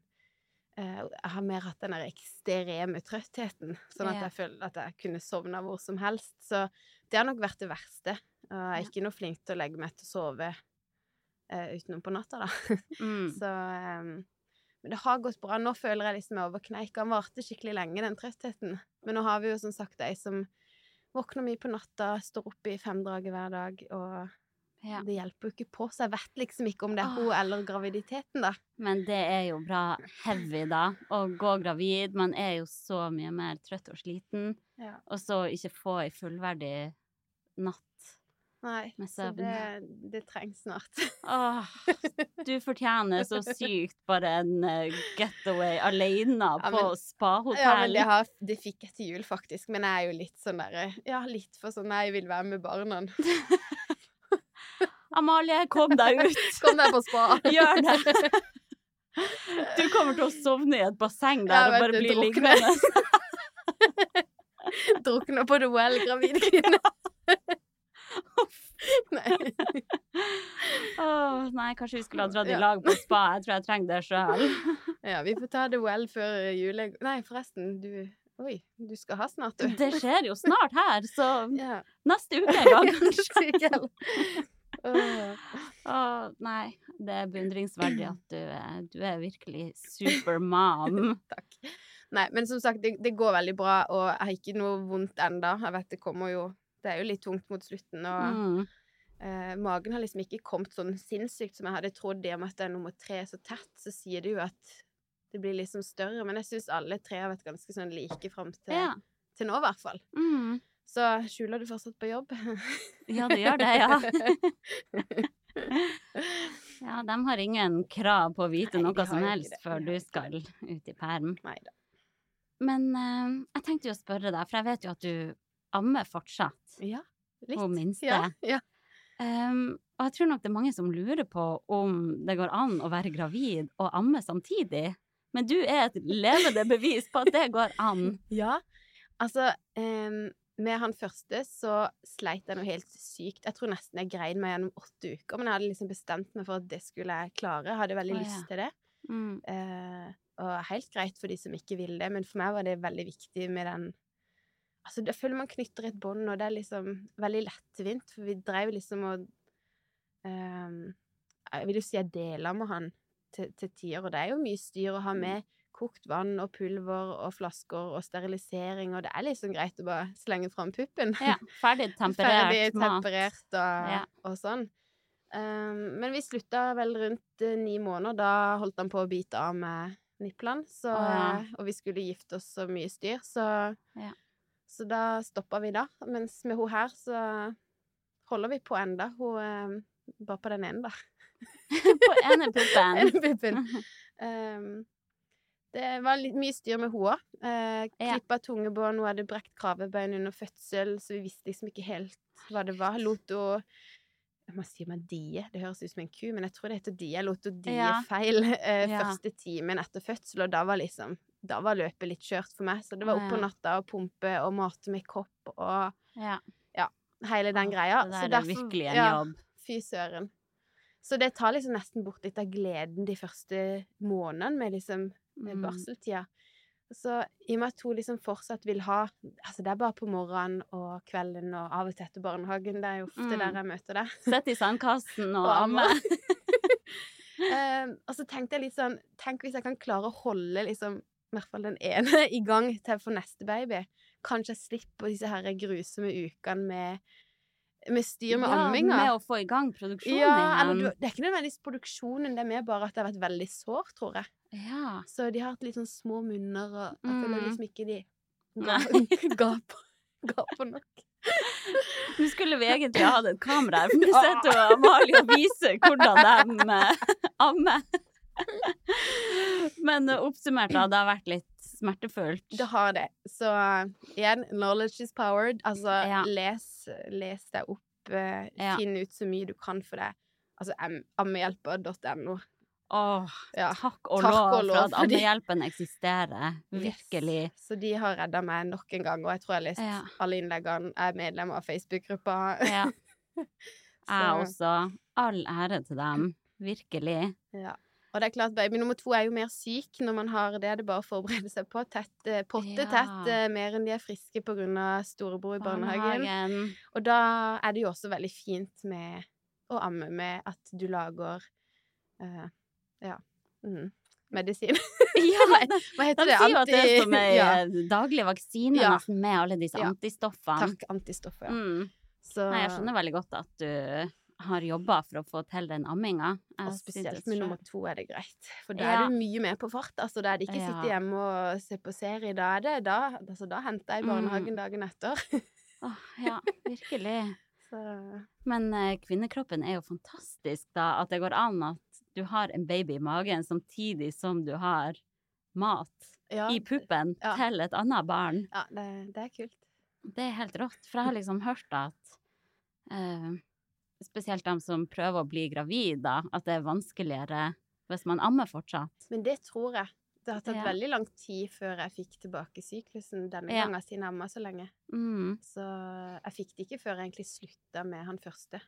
eh, jeg har mer hatt den der ekstreme trøttheten, sånn at jeg føler at jeg kunne sovna hvor som helst. Så det har nok vært det verste. Jeg er ikke noe flink til å legge meg til å sove eh, utenom på natta, da. Mm. Så ehm, Men det har gått bra. Nå føler jeg liksom jeg er over kneika. Den varte skikkelig lenge, den trøttheten. Men nå har vi jo som sagt ei som våkner mye på natta, står oppe i femdraget hver dag og Ja. det hjelper jo ikke på, så jeg vet liksom ikke om det er hun eller graviditeten, da. Men det er jo bra heavy, da. Å gå gravid. Man er jo så mye mer trøtt og sliten. Ja. Og så ikke få ei fullverdig natt Nei, med så det, det trengs snart. Åh, du fortjener så sykt bare en eh, getaway alene Ja, på Ja, men spahotell. det, har, det fikk jeg til jul, faktisk. Men jeg er jo litt sånn derre Ja, litt for sånn Nei, jeg vil være med barna. Amalie, kom deg ut! Kom deg på spa. Gjør det! Du kommer til å sovne i et basseng der og bare bli liggende. Drukne på Well, gravid kvinne. Nei. Oh, nei, kanskje vi skulle ha dratt i lag på spa. Jeg tror jeg trenger det sjøl. Ja, vi får ta The Well før jule... Nei, forresten, du Oi, du skal ha snart, du. Det skjer jo snart her, så Ja. neste uke en gang, kanskje. Åh, nei, det er beundringsverdig at du er, du er virkelig supermom. Takk. Nei, men som sagt, det, det går veldig bra, og jeg har ikke noe vondt enda. Jeg vet det kommer jo Det er jo litt tungt mot slutten, og Mm. eh, magen har liksom ikke kommet sånn sinnssykt som jeg hadde trodd, i og med at det er nummer tre så tett, så sier det jo at det blir liksom større. Men jeg syns alle tre har vært ganske sånn like fram til, Ja. til nå, i hvert fall. Mm. Så skjuler du fortsatt på jobb? ja, det gjør det, ja. Ja, de har ingen krav på å vite Nei, noe som helst før du skal ut i perm. Neida. Men eh, jeg tenkte jo å spørre deg, for jeg vet jo at du ammer fortsatt. Ja, litt. Hun minste. Ja, ja. Um, og jeg tror nok det er mange som lurer på om det går an å være gravid og amme samtidig. Men du er et levende bevis på at det går an. Ja, altså em, Med han første så sleit jeg noe helt sykt. Jeg tror nesten jeg grein meg gjennom åtte uker, men jeg hadde liksom bestemt meg for at det skulle jeg klare. Jeg hadde veldig oh, ja. lyst til det. Mm. Eh, og helt greit for de som ikke vil det, men for meg var det veldig viktig med den Altså, jeg føler man knytter et bånd, og det er liksom veldig lettvint, for vi drev liksom og eh, Jeg vil jo si jeg deler med han til, til tider, og det er jo mye styr å ha med kokt vann og pulver og flasker og sterilisering, og det er liksom greit å bare slenge fram puppen. Ja, ferdig temperert Ferdig temperert og, Ja. og sånn. Um, men vi slutta vel rundt eh, ni måneder. Da holdt han på å bite av med nipplene. Så, oh, ja. eh, Og vi skulle gifte oss så mye styr, så, Ja. så da stoppa vi da. Mens med hun her så holder vi på enda. Hun eh, bare på den ene, da. På ene puppen. Ene puppen. Um, det var litt mye styr med henne òg. Eh, Ja. Klippa tungebånd, hun hadde brekt kravebein under fødsel, så vi visste liksom ikke helt hva det var. Lot hun Jeg må sier man die? Det høres ut som en ku, men jeg tror det heter die. Lot hun die Ja. feil eh, Ja. første timen etter fødsel, og da var liksom Da var løpet litt kjørt for meg. Så det var opp på natta og pumpe og mate med kopp og Ja. hele den greia. Det Så det er derfor- virkelig en ja. jobb. Fy søren. Så det tar liksom nesten bort litt av gleden de første månedene med liksom Mm. barseltida. Så i og med at hun liksom fortsatt vil ha Altså, det er bare på morgenen og kvelden og av og til etter barnehagen. Det er jo ofte Mm. der jeg møter deg. Sett i sandkassen og Og amme. Ehm, og så tenkte jeg litt sånn Tenk hvis jeg kan klare å holde liksom i hvert fall den ene i gang til for neste baby. Kanskje jeg slipper disse her grusomme ukene med, med styr med ja, amminga. med å få i gang produksjonen Ja, eller du, det er ikke nødvendigvis produksjonen, det er mer bare at det har vært veldig sårt, tror jeg. Ja. Så de har hatt litt sånn små munner, og jeg Mm. føler liksom ikke de gaper, gaper nok. Nå skulle vi egentlig ha hatt et kamera her, for nå sitter jo Amalie og viser hvordan de eh, ammer. Men eh, oppsummert, da, det har vært litt smertefullt. Det har det. Så uh, igjen, knowledge is powered. Altså, Ja. les, les deg opp, eh, finn ut så mye du kan for det. Altså, ammehjelper.no. Åh, Ja. takk og Takk lov og for at Ammehjelpen eksisterer. Yes. Virkelig. Så de har redda meg nok en gang, og jeg tror jeg har lest Ja. alle innleggene. Jeg er medlem av Facebook-gruppa. Ja. Jeg Så- også. All ære til dem. Virkelig. Ja. Og det er klart, baby nummer to er jo mer syk når man har det. Det er bare å forberede seg på. Tett, eh, potte tett, ja. mer enn de er friske av storebror i barnehagen. Barnehagen. Og da er det jo også veldig fint med å amme med at du lager eh, ja mm, medisin. Ja, hva heter de det? sier jo at det er ja, eh, daglig vaksine Ja. nesten med alle disse Ja. antistoffene. Takk, antistoffer. Ja. Mm. Så Nei, jeg skjønner veldig godt at du har jobba for å få til den amminga. Og spesielt med nummer to er det greit. For da Ja. er du mye mer på fart. Altså, da er det ikke sitte Ja. hjemme og se på serie. Da er det da, altså, da henter jeg i Mm. barnehagen dagen etter. Åh, ja, virkelig. Så Men eh, kvinnekroppen er jo fantastisk, da. At det går an at du har en baby i magen samtidig som du har mat ja, i puppen ja. til et annet barn. ja det, det er kult. Det er helt rått. For jeg har liksom hørt at eh, Spesielt de som prøver å bli gravid, da. At det er vanskeligere hvis man ammer fortsatt. Men det tror jeg. Det har tatt Ja. veldig lang tid før jeg fikk tilbake syklusen denne Ja. gangen siden jeg amma så lenge. Mm. Så jeg fikk det ikke før jeg egentlig slutta med han første.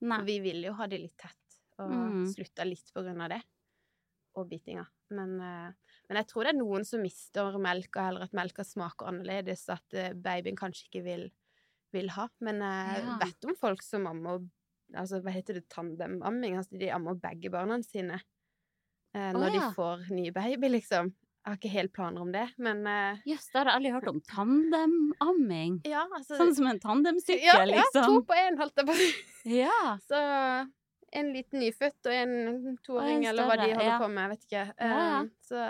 Nei. For vi ville jo ha det litt tett, og Mm. slutta litt på grunn av det. Og bitinga. Men, eh, men jeg tror det er noen som mister melka, eller at melka smaker annerledes, at eh, babyen kanskje ikke vil, vil ha. Men jeg Ja. vet om folk som ammer Altså, hva heter det, tandemamming? Altså, de ammer begge barna sine eh, når oh, ja. de får ny baby, liksom. Jeg har ikke helt planer om det, men Jøss, uh, yes, det har jeg aldri hørt om. Tandemamming. ja, altså Sånn som en tandemsykkel, ja, ja, to liksom. på én, holdt jeg på. Ja. Så en liten nyfødt og en toåring, eller hva de holder ja. på med, jeg vet ikke. Um, så,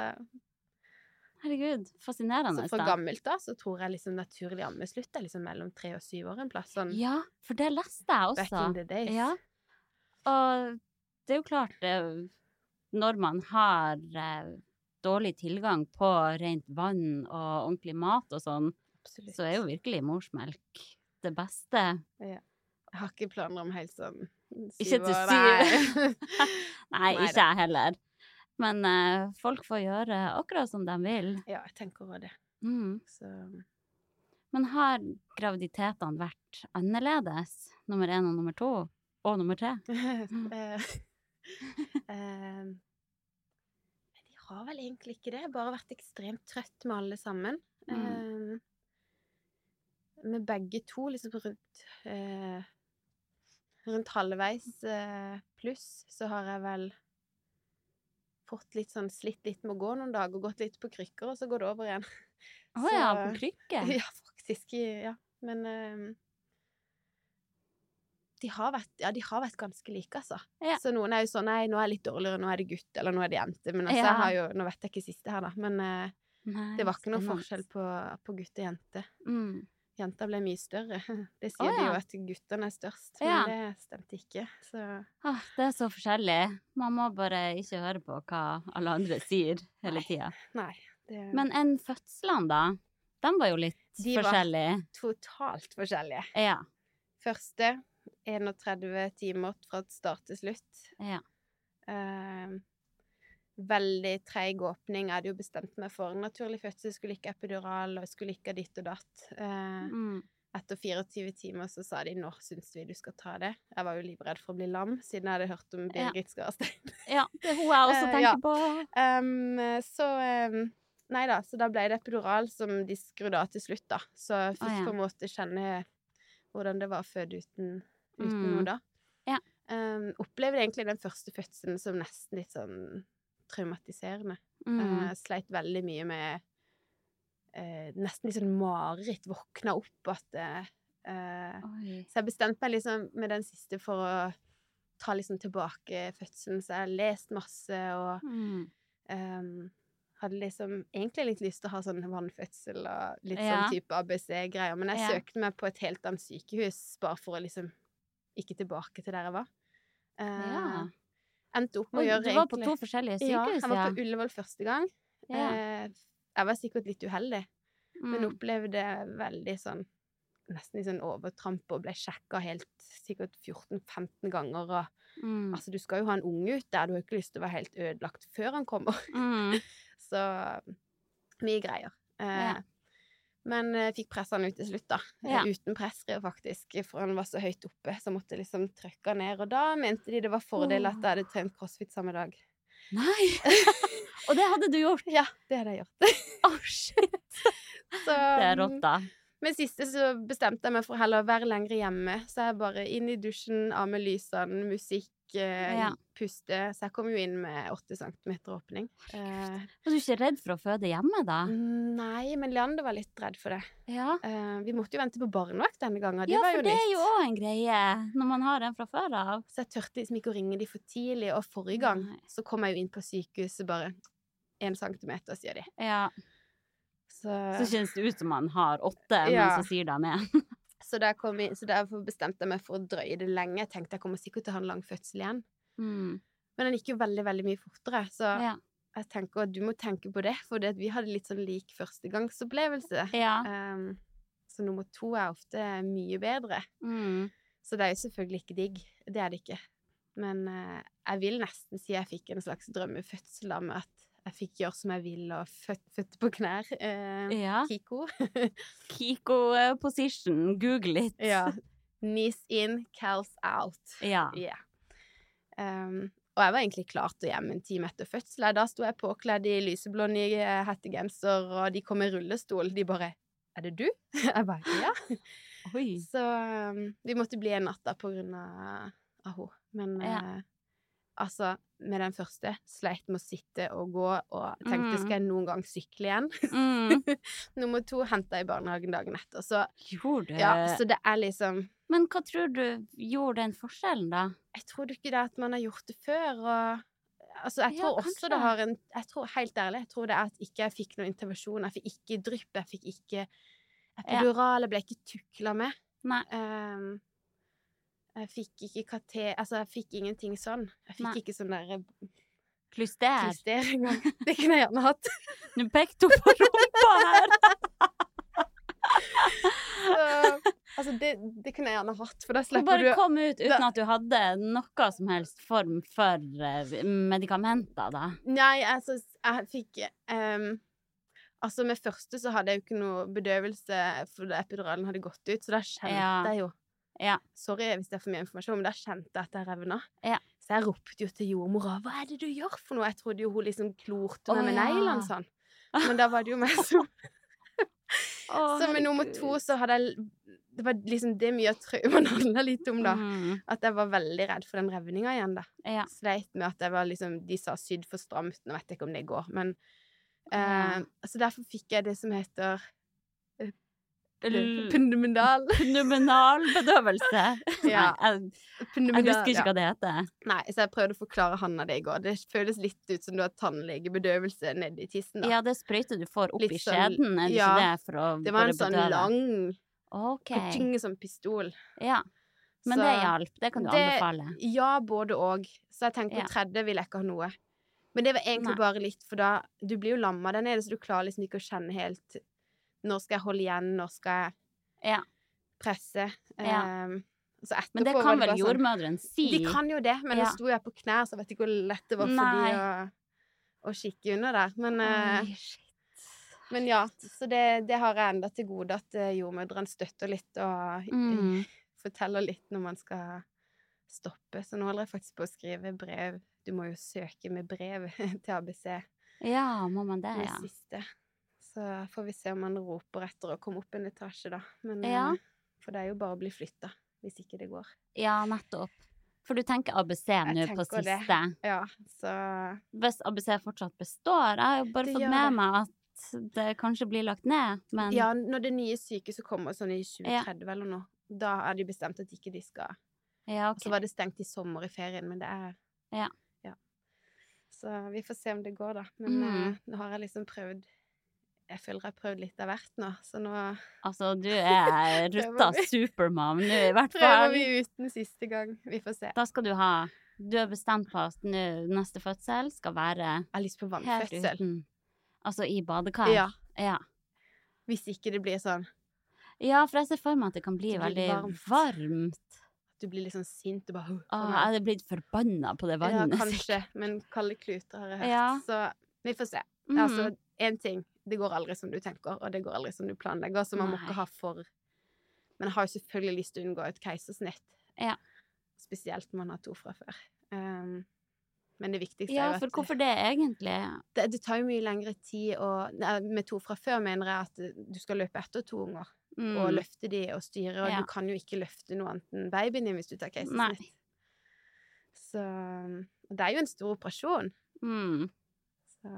Herregud, fascinerende. så fra gammelt da, så tror jeg liksom naturlig ammeslutt er liksom mellom tre og syv år en plass. Sånn Ja, for det leste jeg også. back in the days. Ja. Og det er jo klart, det, når man har eh, dårlig tilgang på rent vann og ordentlig mat og sånn, Absolutt. så er jo virkelig morsmelk det beste. Jeg har ikke planer om helt sånn Ikke til år, syv. nei. Nei, ikke jeg heller. Men eh, folk får gjøre akkurat som de vil. ja, jeg tenker over det. Mm. Så Men har graviditetene vært annerledes? Nummer én og nummer to? Og nummer tre? Eh, eh, De har vel egentlig ikke det. Bare vært ekstremt trøtt med alle sammen. Mm. Eh, med begge to liksom rundt uh, Rundt halvveis uh, pluss så har jeg vel fått litt sånn slitt litt med å gå noen dager, gått litt på krykker, og så går det over igjen. Å ja, på krykker? Ja, faktisk. Ja. Men eh, de, har vært, ja, de har vært ganske like, altså. Ja. Så noen er jo sånn Nei, nå er jeg litt dårligere, nå er det gutt, eller nå er det jente. Men altså, Ja. jo Nå vet jeg ikke siste her, da. Men eh, Nei, det var ikke noe forskjell på, på gutt og jente. Mm. Jenta ble mye større. Det sier de jo at guttene er størst, men det stemte ikke. Så Ah, det er så forskjellig. Man må bare ikke høre på hva alle andre sier hele tida. Det Men enn fødslene, da? De var jo litt De var- totalt forskjellige. Ja. Første 31 timer fra start til slutt. ja. Eh, veldig treig åpning. Jeg hadde jo bestemt meg for naturlig fødsel, skulle ikke epidural, og skulle ikke ha ditt og datt. Eh, Mm. etter 24 timer så sa de 'når syns vi du skal ta det'. Jeg var jo livredd for å bli lam, siden jeg hadde hørt om Birgit Skarstein. ja. Det er hun jeg også Eh, tenker ja. på. Um, så um, Nei da, så da ble det epidural som de skrudde av til slutt, da. Så jeg fikk ah, ja. på en måte kjenne hvordan det var å føde uten, uten Mm. noe da. Ja. Um, opplevde egentlig den første fødselen som nesten litt sånn traumatiserende. Mm. Uh, sleit veldig mye med uh, Nesten litt sånn mareritt. Våkna opp at uh, Så jeg bestemte meg liksom med den siste for å ta liksom tilbake fødselen. Så jeg har lest masse og Mm. um, hadde liksom egentlig litt lyst til å ha sånn vannfødsel og litt Ja. sånn type ABC-greier. Men jeg Ja. søkte meg på et helt annet sykehus bare for å liksom ikke tilbake til der jeg var. Uh, Ja. Endte opp med å gjøre du var på egentlig- to forskjellige ja, sykehus, jeg var på Ullevål første gang. Ja. Uh, jeg var sikkert litt uheldig, men Mm. opplevde veldig sånn Nesten i sånn overtramp og ble sjekka helt sikkert 14-15 ganger. Og Mm. altså, du skal jo ha en unge ut der, du har ikke lyst til å være helt ødelagt før han kommer. Mm. Så mye greier. Uh, Ja. Men jeg fikk pressa han ut til slutt, da. Eh, Ja. Uten pressskriv, faktisk, for han var så høyt oppe, så jeg måtte liksom trykke han ned. Og da mente de det var fordel at jeg hadde trent crossfit samme dag. Nei! Og det hadde du gjort? Ja, det hadde jeg gjort. Å, shit! Så, Det er rått, da. Men siste så bestemte jeg meg for heller å være lenger hjemme. Så jeg bare inn i dusjen, av med lysene, musikk, eh, Ja. puste. Så jeg kom jo inn med åtte centimeter åpning. Eh, var du ikke redd for å føde hjemme, da? nei, men Leander var litt redd for det. Ja. Eh, vi måtte jo vente på barnevakt denne gangen. Det ja, var for det er jo òg en greie når man har en fra før av. Så jeg tørte liksom ikke å ringe de for tidlig. Og forrige gang så kom jeg jo inn på sykehuset bare én centimeter, sier de. Ja. Så, Så kjennes det ut som man har åtte, Ja. men så sier de én. så, jeg, så derfor bestemte jeg meg for å drøye det lenge. Jeg tenkte jeg kommer sikkert til å ha en lang fødsel igjen. Mm. Men den gikk jo veldig, veldig mye fortere. Så Ja. jeg tenker at du må tenke på det, for det vi hadde litt sånn lik førstegangsopplevelse. ja. Um, så nummer to er ofte mye bedre. Mm. Så det er jo selvfølgelig ikke digg. Det er det ikke. Men uh, jeg vil nesten si jeg fikk en slags drømmefødsel da, med at jeg fikk gjøre som jeg vil, og født, født på knær. Eh, Ja. Kiko. Kiko eh, position, google it. ja. Knees in, cows out. Ja. Yeah. Um, og jeg var egentlig klar til å hjem en time etter fødsel. Da sto jeg påkledd i lyseblå ny eh, hettegenser, og de kom i rullestol. De bare 'Er det du?' Jeg bare 'Ja'. Oi. Så um, vi måtte bli en natt da på grunn av, av henne. Men Ja. eh, altså, med den første sleit med å sitte og gå og tenkte Mm. skal jeg noen gang sykle igjen? Mm. Nummer to henta jeg i barnehagen dagen etter. Så Gjorde ja, så det er liksom Men hva tror du gjorde den forskjellen, da? Jeg tror ikke det at man har gjort det før, og Altså, jeg Ja, tror også det har en Jeg tror helt ærlig, jeg tror det er at ikke jeg fikk noen intervensjon. Jeg fikk ikke drypp, jeg fikk ikke epidural, jeg ble ikke tukla med. Nei. Ehm, jeg fikk ikke katé... Altså, jeg fikk ingenting sånn. Jeg fikk Nei. ikke sånn der Klyster. klyster engang. Det kunne jeg gjerne hatt. Nå pekte hun på rumpa her! Så, altså, det, det kunne jeg gjerne hatt, for da slipper slipper bare du kom ut uten at du hadde noe som helst form for uh, medikamenter, da. Nei, altså, jeg fikk um, Altså, med første så hadde jeg jo ikke noe bedøvelse fordi epiduralen hadde gått ut, så da kjente Ja. jeg jo Ja. Sorry hvis det er for mye informasjon, men da kjente jeg at jeg revna. Ja. Så jeg ropte jo til jordmora 'Hva er det du gjør for noe?' Jeg trodde jo hun liksom klorte meg meg med ja. neglene sånn. Men da var det jo meg som oh, Så med nummer to så hadde jeg Det var liksom det mye av traumen handla litt om, da. Mm, At jeg var veldig redd for den revninga igjen, da. ja. Sleit med at jeg var liksom De sa sydd for stramt, nå vet jeg ikke om det går, men uh, Ja. Så derfor fikk jeg det som heter L- Pundumental. Pneumonal bedøvelse. Ja. Jeg, jeg husker ikke ja. hva det heter. Nei, så jeg prøvde å forklare Hanna det i går. Det føles litt ut som du har tannlegebedøvelse nedi tissen. da. Ja, det sprøyter du får opp Litt i sånn- skjeden, er det ja, ikke det? Det var en sånn bedøve? lang OK. Kaching som pistol. Ja. Men Så det hjalp. Det kan du det- anbefale. Ja, både og. Så jeg tenkte Ja. på tredje vil jeg ikke ha noe. Men det var egentlig Nei. bare litt, for da Du blir jo lamma der nede, så du klarer liksom ikke å kjenne helt Når skal jeg holde igjen? Når skal jeg Ja. presse? Ja. Um, så etterpå Men det kan vel sånn- jordmødrene si? De kan jo det, men Ja. nå sto jeg på knær, så jeg vet ikke hvor lett det var for Nei. de å, å kikke under der. Men, eh, Oi, shit. men ja, så det, det har jeg enda til gode, at eh, jordmødrene støtter litt og Mm. forteller litt når man skal stoppe. Så nå holder jeg faktisk på å skrive brev. Du må jo søke med brev til ABC Ja, må man det, ja. ja. siste. Så får vi se om man roper etter å komme opp en etasje, da. Men, Ja. eh, For det er jo bare å bli flytta, hvis ikke det går. Ja, nettopp. For du tenker ABC nå på siste. det. Ja, så Hvis ABC fortsatt består Jeg har jo bare Det fått med det. meg at det kanskje blir lagt ned, men Ja, når det nye sykehuset kommer sånn i Ja. 2030 eller noe, da er de bestemt at ikke de skal Ja, Og så var det stengt i sommer i ferien, men det er Ja. ja. Så vi får se om det går, da. Men Mm. eh, nå har jeg liksom prøvd Jeg føler jeg har prøvd litt av hvert nå, så nå Altså, du er rutta Prøver supermam nå, i hvert fall. prøver vi uten siste gang. Vi får se. Da skal du ha Du har bestemt på at neste fødsel skal være Jeg har lyst på vannfødsel. uten Altså i badekar. Ja. ja. Hvis ikke det blir sånn Ja, for jeg ser for meg at det kan bli Det veldig varmt. varmt. at du blir litt sånn sint og bare «Åh, jeg an». hadde blitt forbanna på det vannet. Ja, kanskje, men kalde kluter har jeg hørt. Ja. Så vi får se. Mm. Altså, én ting. Det går aldri som du tenker, og det går aldri som du planlegger, så man må ikke ha for Men jeg har jo selvfølgelig lyst til å unngå et keisersnitt. Ja. Spesielt når man har to fra før. Um, men det viktigste ja, er jo at Ja, for hvorfor det, egentlig? det, det tar jo mye lengre tid å Med to fra før mener jeg at du skal løpe etter to unger. Mm. og løfte de og styre, og Ja. du kan jo ikke løfte noe annet enn babyen din hvis du tar Nei. keisersnitt. Så og det er jo en stor operasjon. Mm. Så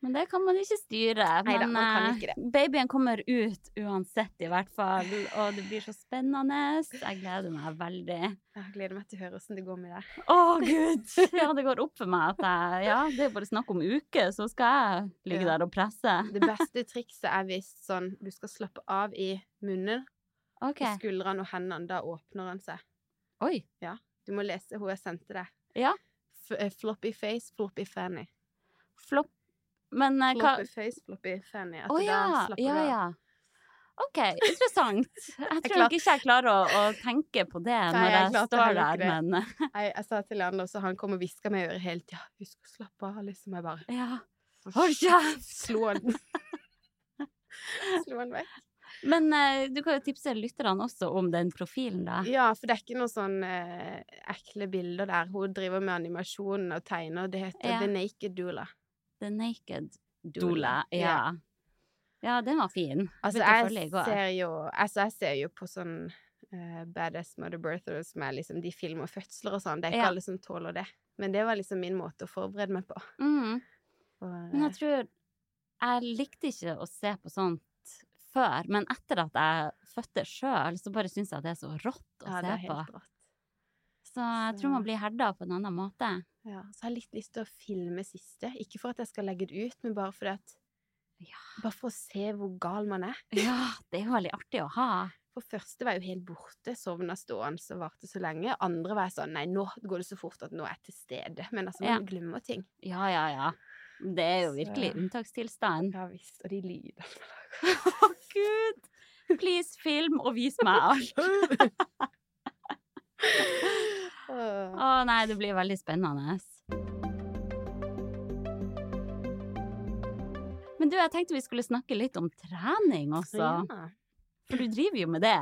Men det kan man ikke styre. Neida, Men man kan eh, ikke det. babyen kommer ut uansett, i hvert fall. Og det blir så spennende. Jeg gleder meg veldig. jeg gleder meg til å høre åssen det går med deg. Å, gud! Ja, det går opp for meg at jeg Ja, det er bare snakk om uke, så skal jeg ligge Ja. der og presse. Det beste trikset er hvis sånn du skal slappe av i munnen, okay. i skuldrene og hendene. Da åpner han seg. Oi. Ja. Du må lese hun jeg sendte deg. Ja. F eh, floppy face, floppy fanny. Flopp. Men uh, hva Floppy face, floppy fanny. Etter oh, ja. det slapper Ja, ja. OK, interessant. Jeg tror nok ikke jeg klarer å, å tenke på det Nei, når jeg jeg står der, men Jeg, jeg sa til Leander, så han kom og hviska meg i øret hele tida. Husk å slappe av, liksom. Jeg bare ja. Hold kjeft! Slå han. Slå han vekk. Men uh, du kan jo tipse lytterne også om den profilen, da. Ja, for det er ikke noen sånn uh, ekle bilder der. Hun driver med animasjon og tegner. Det heter Ja. The Naked Doula. The Naked Doula. Ja. Ja, den var fin. Altså, jeg ser jo Altså, jeg ser jo på sånn uh, Badass Mother Birthers med liksom de filmer fødsler og sånn. Det er ikke Ja. alle som tåler det. Men det var liksom min måte å forberede meg på. Mm. Og, Men eh, jeg tror Jeg likte ikke å se på sånt før, men etter at jeg fødte sjøl, så bare syns jeg det er så rått å ja, se på. rått. Så jeg tror man blir herda på en annen måte. Ja, så har jeg litt lyst til å filme siste. Ikke for at jeg skal legge det ut, men bare fordi at Ja. Bare for å se hvor gal man er. Ja, det er jo veldig artig å ha. For første var jeg jo helt borte, sovna stående og varte så lenge. Andre var jeg sånn nei, nå går det så fort at nå er jeg til stede. Men altså, man Ja. glemmer ting. Ja, ja, ja. Det er jo virkelig Så- unntakstilstand. Ja visst. Og de lydene Å, gud! Please, film og vis meg alt. Å nei, det blir veldig spennende. Men du, jeg tenkte vi skulle snakke litt om trening også. Ja. For du driver jo med det.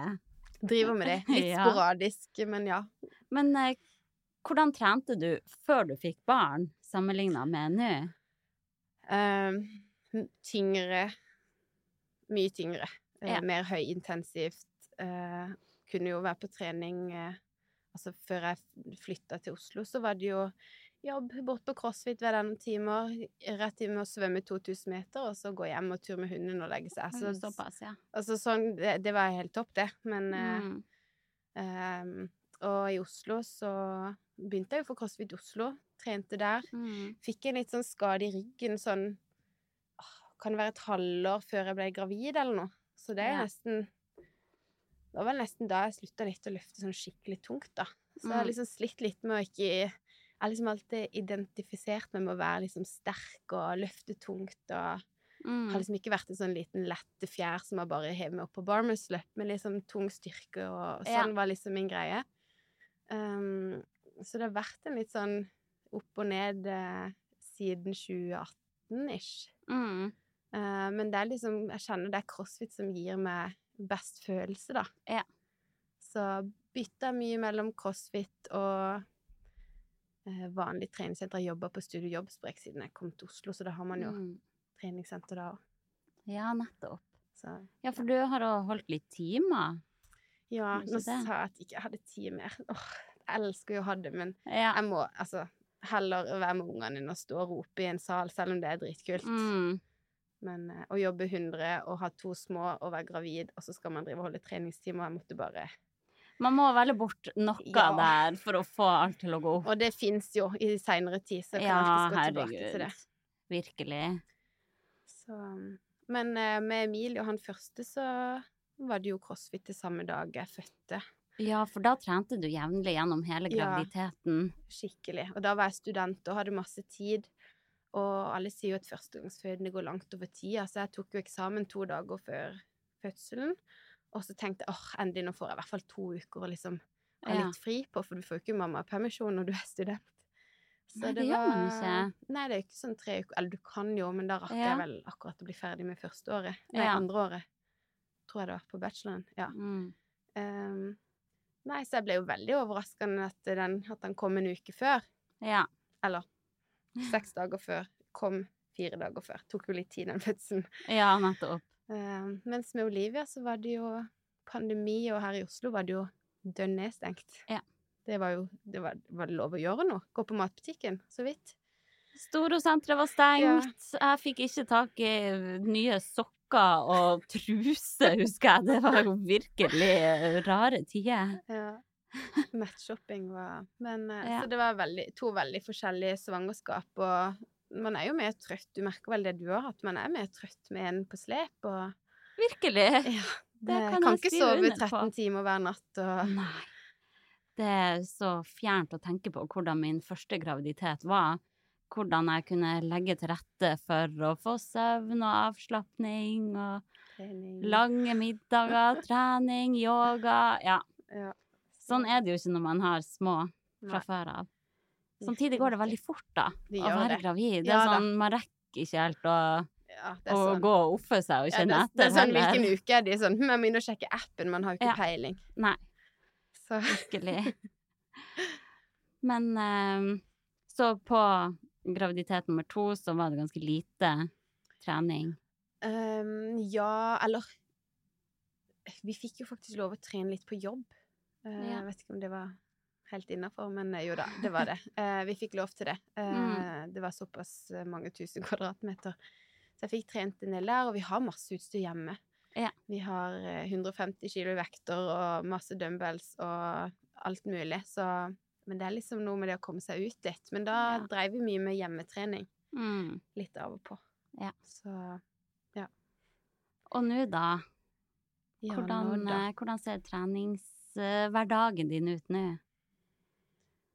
Driver med det. Litt Ja. sporadisk, men ja. Men eh, hvordan trente du før du fikk barn, sammenligna med nå? Uh, tyngre. Mye tyngre. Ja. Uh, Mer høyintensivt. Uh, kunne jo være på trening eh, Altså, før jeg flytta til Oslo, så var det jo jobb bort på CrossFit hver denne timer. Rett inn med å svømme 2000 meter, og så gå hjem og tur med hunden og legge seg. Så, Såpass, ja. altså, sånn, det, det var helt topp, det. Men eh, Mm. ehm, Og i Oslo så begynte jeg jo for CrossFit Oslo. Trente der. Mm. Fikk en litt sånn skade i ryggen sånn Kan det være et halvår før jeg ble gravid, eller noe? Så det er Ja. nesten Det var vel nesten da jeg slutta litt å løfte sånn skikkelig tungt, da. Så jeg har Mm. liksom slitt litt med å ikke Jeg har liksom alltid identifisert meg med å være liksom sterk og løfte tungt og Mm. Har liksom ikke vært en sånn liten lette fjær som har bare hevet meg opp på bar muscle, men liksom tung styrke og Ja. sånn var liksom min greie. Um, så det har vært en litt sånn opp og ned eh, siden 2018-ish. Mm. Uh, men det er liksom Jeg kjenner det er crossfit som gir meg best følelse, da. Ja. Så bytta mye mellom crossfit og eh, vanlig treningssenter. Jeg jobba på Studio Jobbsprek siden jeg kom til Oslo, så da har man jo Mm. treningssenter da òg. Ja, nettopp. Så Ja, for du har da holdt litt timer. Ja, nå det? sa jeg at ikke jeg hadde tid mer. Åh, jeg elsker jo å ha det, men Ja. jeg må altså heller være med ungene enn å stå og rope i en sal, selv om det er dritkult. Mm. Men eh, å jobbe 100 og ha to små og være gravid, og så skal man drive og holde treningstimer, jeg måtte bare Man må velge bort noe Ja. der for å få alt til å gå opp. Og det fins jo i seinere tid, så jeg kan Ja, alltid gå tilbake til det. Virkelig. Så, men eh, med Emil og han første, så var det jo crossfit til samme dag jeg fødte. Ja, for da trente du jevnlig gjennom hele Ja. graviditeten. Skikkelig. Og da var jeg student og hadde masse tid. Og alle sier jo at førstegangsfødende går langt over tida, så jeg tok jo eksamen to dager før fødselen. Og så tenkte jeg åh, endelig, nå får jeg i hvert fall to uker å liksom ha Ja. litt fri på, for du får jo ikke mammapermisjon når du er student. Så Nei, det gjør man ikke. Nei, det er ikke sånn tre uker Eller du kan jo, men da rakk Ja. jeg vel akkurat å bli ferdig med første året. Nei, Ja. andre året. Tror jeg det var på bacheloren. Ja. Mm. Um, nei, så jeg ble jo veldig overraskende at, den, at han kom en uke før. Ja. Eller seks dager før. Kom fire dager før. Tok jo litt tid, den fødselen. ja, nettopp. Uh, mens med Olivia så var det jo pandemi, og her i Oslo var det jo dønn nedstengt. Ja. Det var jo det var, var det lov å gjøre noe? Gå på matbutikken, så vidt. Storosenteret var stengt. Jeg fikk ikke tak i nye sokker og truse, husker jeg. Det var jo virkelig rare tider. Ja. Mattshopping var Men eh, Ja. Så det var veldig, to veldig forskjellige svangerskap, og man er jo mer trøtt. Du merker vel det du har hatt, man er mer trøtt med en på slep, og Virkelig. ja, Det det, kan kan ikke sove under på. 13 timer hver natt og Nei. Det er så fjernt å tenke på hvordan min første graviditet var. Hvordan jeg kunne legge til rette for å få søvn og avslapning og trening. lange middager, trening, yoga. Ja, Ja. Sånn er det jo ikke når man har små fra Nei. før av. Samtidig går det veldig fort, da, Det å være det. gravid. Det er ja, sånn, man rekker ikke helt å, Ja, det sånn. gå og oppføre seg og Ja, kjenne det, er- etter det er sånn heller. hvilken uke er de sånn Hm, jeg må inn og sjekke appen, man har jo ikke Ja. peiling. Nei. Så Virkelig. Men um, så på graviditet nummer to så var det ganske lite trening. Um, ja, eller Vi fikk jo faktisk lov å trene litt på jobb. Eh, Ja. Jeg vet ikke om det var helt innafor, men eh, jo da, det var det. Eh, vi fikk lov til det. Mm. Det var såpass mange tusen kvadratmeter. Så jeg fikk trent en del der, og vi har masse utstyr hjemme. Ja. Vi har eh, 150 kilo i vekter og masse dumbbells og alt mulig, så Men det er liksom noe med det å komme seg ut litt. Men da Ja. dreiv vi mye med hjemmetrening. Mm. Litt av og på. Ja. Så Og nå, da? ja, Hvordan, nå da. hvordan ser treningshverdagen din ut nå?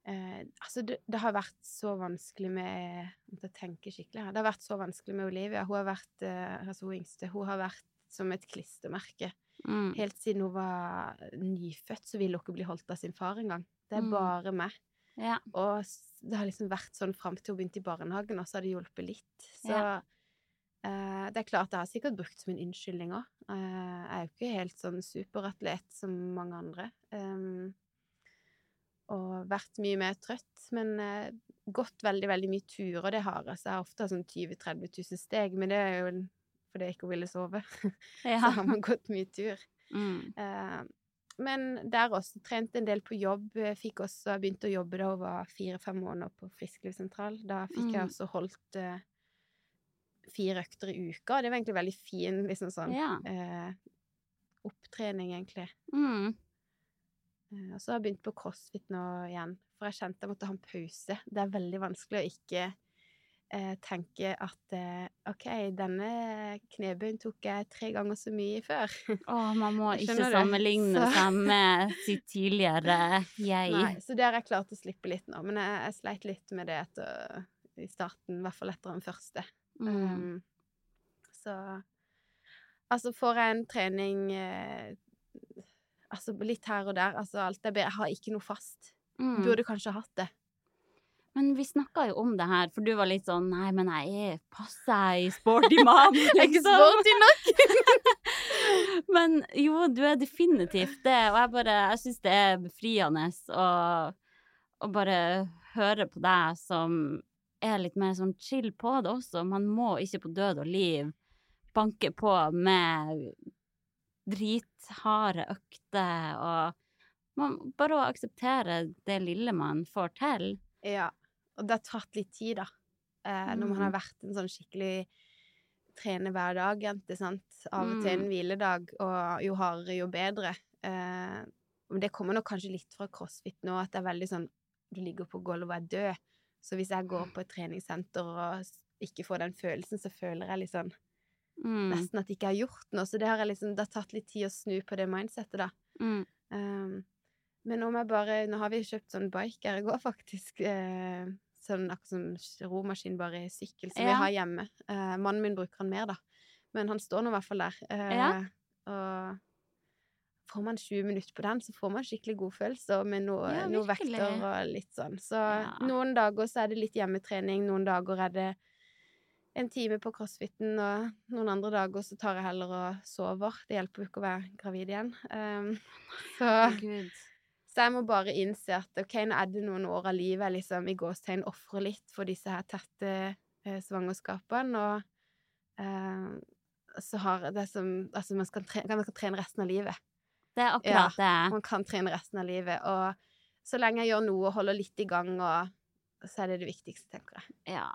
Eh, altså, det, det har vært så vanskelig med å jeg tenker skikkelig her Det har vært så vanskelig med Olivia. Hun har vært eh, altså hun yngste, hun har vært som et klistremerke. Mm. Helt siden hun var nyfødt, så ville hun ikke bli holdt av sin far engang. Det er Mm. bare meg. Ja. Og det har liksom vært sånn fram til hun begynte i barnehagen, og så har det hjulpet litt. Så Ja. Eh, det er klart jeg har sikkert brukt som en unnskyldning òg. jeg er jo ikke helt sånn superatlet som mange andre. Um, og vært mye mer trøtt, men eh, gått veldig, veldig mye turer, det har jeg. Så jeg har ofte sånn 20 000-30 000 steg, men det er jo fordi jeg ikke ville sove. ja. så har man gått mye tur. Mm. Eh, men der også trente en del på jobb. Fikk også begynt å jobbe da hun var fire-fem måneder på Frisklivssentral. Da fikk jeg Mm. også holdt eh, fire økter i uka. Det var egentlig veldig fin liksom sånn Ja. eh, opptrening, egentlig. Mm. Eh, og så har jeg begynt på crossfit nå igjen, for jeg kjente jeg måtte ha en pause. Det er veldig vanskelig å ikke eh, tenke at eh, OK, denne knebøyen tok jeg tre ganger så mye før. Å, man må ikke du? sammenligne seg med sitt tidligere jeg. Nei, så det har jeg klart å slippe litt nå. Men jeg, jeg sleit litt med det etter, i starten, i hvert fall etter den første. Mm. Um, så Altså, får jeg en trening eh, Altså litt her og der, altså alt jeg. Jeg har ikke noe fast. Mm. Burde kanskje hatt det. Men vi snakka jo om det her, for du var litt sånn Nei, men jeg er passe sporty mom, liksom. Sporty nok! men jo, du er definitivt det, og jeg bare Jeg syns det er befriende å, å bare høre på deg som er litt mer sånn chill på det også. Man må ikke på død og liv banke på med dritharde økter og man, Bare å akseptere det lille man får til. Ja. Og det har tatt litt tid, da. Eh, Når man Mm. har vært en sånn skikkelig trene hver dag-jente, sant. Av og til Mm. en hviledag, og jo hardere, jo bedre. Eh, men det kommer nok kanskje litt fra crossfit nå, at det er veldig sånn Du ligger på gulvet og er død. Så hvis jeg går på et treningssenter og ikke får den følelsen, så føler jeg liksom Mm. nesten at jeg ikke har gjort noe. Så det har, jeg liksom, det har tatt litt tid å snu på det mindsettet, da. Mm. Um, men om jeg bare Nå har vi kjøpt sånn bike her i går, faktisk. Eh, sånn akkurat som romaskin, bare sykkel, som vi har hjemme. Eh, mannen min bruker han mer, da. Men han står nå i hvert fall der. Eh, Ja. Og får man 20 minutter på den, så får man skikkelig god følelse med noe, Ja, noe vekter og litt sånn. Så Ja. noen dager så er det litt hjemmetrening, noen dager er det en time på crossfiten, og noen andre dager så tar jeg heller og sover. Det hjelper jo ikke å være gravid igjen. Um, så, så jeg må bare innse at ok, nå er det noen år av livet jeg liksom i gåstegn ofrer litt for disse her tette eh, svangerskapene, og eh, så har det som Altså, man skal, trene, man skal trene resten av livet. Det er akkurat det. Man kan trene resten av livet. Og så lenge jeg gjør noe og holder litt i gang, og, så er det det viktigste, tenker jeg. Ja,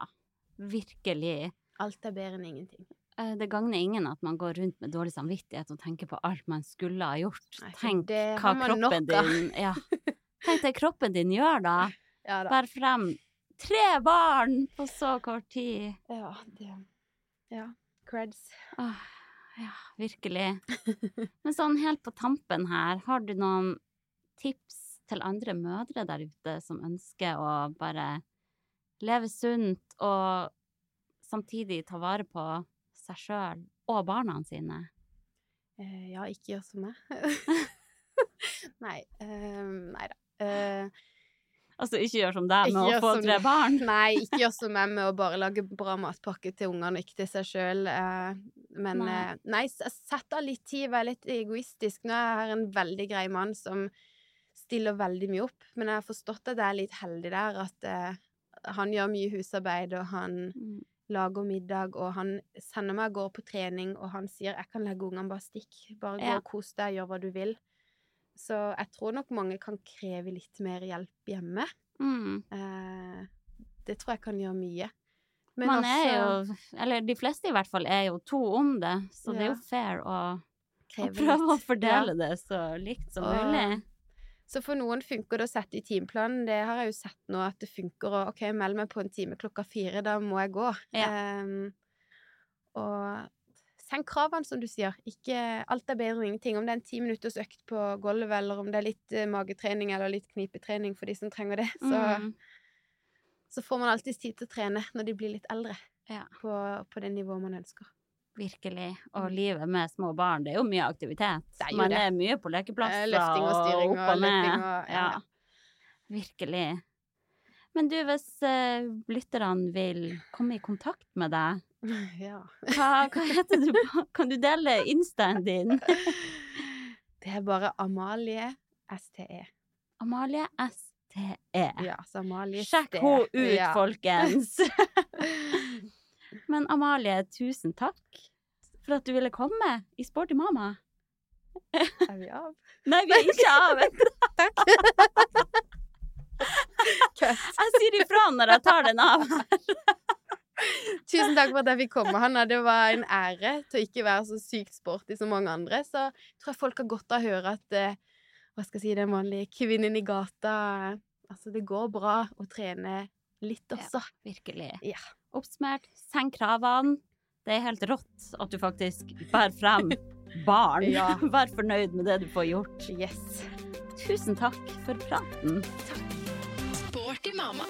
virkelig. Alt er bedre enn ingenting. Eh, Det gagner ingen at man går rundt med dårlig samvittighet og tenker på alt man skulle ha gjort. Nei, Tenk hva kroppen din ja. Tenk det kroppen din gjør, da. Ja da. Bær frem tre barn på så kort tid. Ja, det Ja. Creds. Åh, ja, virkelig. Men sånn helt på tampen her, har du noen tips til andre mødre der ute som ønsker å bare leve sunt og samtidig ta vare på seg sjøl og barna sine? Eh, ja, ikke gjør som meg. nei. Uh, nei da. Eh, Altså ikke gjør som deg med Ikke å få som- tre barn. nei, ikke gjør som meg med å bare lage bra matpakke til ungene, og ikke til seg sjøl. men Nei. nei, nei sett av litt tid, vær litt egoistisk. Nå er jeg en veldig grei mann som stiller veldig mye opp, men jeg har forstått at jeg er litt heldig der, at eh, han gjør mye husarbeid, og han Mm. lager middag, og han sender meg av gårde på trening, og han sier 'jeg kan legge ungene bare stikk', bare gå Ja. og kos deg, gjør hva du vil. Så jeg tror nok mange kan kreve litt mer hjelp hjemme. Mm. Eh, det tror jeg kan gjøre mye. Men Man er jo, eller de fleste i hvert fall, er jo to om det, så det er jo fair å, å prøve litt. å fordele Ja. det så likt som Og- mulig. Så for noen funker det å sette i timeplanen. Det har jeg jo sett nå at det funker. Og OK, meld meg på en time klokka fire, da må jeg gå. Ja. Ehm, og senk kravene, som du sier. Ikke alt er bedre enn ingenting. Om det er en ti minutters økt på gulvet, eller om det er litt eh, magetrening eller litt knipetrening for de som trenger det, så, Mm. så får man alltids tid til å trene når de blir litt eldre. Ja. På, på det nivået man ønsker. Virkelig. Og livet med små barn, det er jo mye aktivitet. Det er Man det. er mye på lekeplasser Eh, løfting og styring opp og og ned. og- ja. ja. Virkelig. Men du, hvis uh, lytterne vil komme i kontakt med deg, Ja. hva, hva heter du på Kan du dele instaen din? Det er bare Amalie STE. Amalie STE. Ja, så Amalie Sjekk Ste. henne ut, Ja. folkens! Men Amalie, tusen takk for at du ville komme i Sporty mamma. Er vi av? Nei, vi er ikke av! Kødd. Jeg sier ifra når jeg tar den av. Tusen takk for at jeg fikk komme, Hanna. Det var en ære til å ikke være så sykt sporty som mange andre. Så tror jeg folk har godt av å høre at eh, hva skal jeg si, den vanlige kvinnen i gata eh, Altså, det går bra å trene litt også. Virkelig. Ja. Oppsummert, senk kravene. Det er helt rått at du faktisk bærer frem barn. Ja. Vær fornøyd med det du får gjort. Yes. Tusen takk for praten. Takk. Sporty mamma.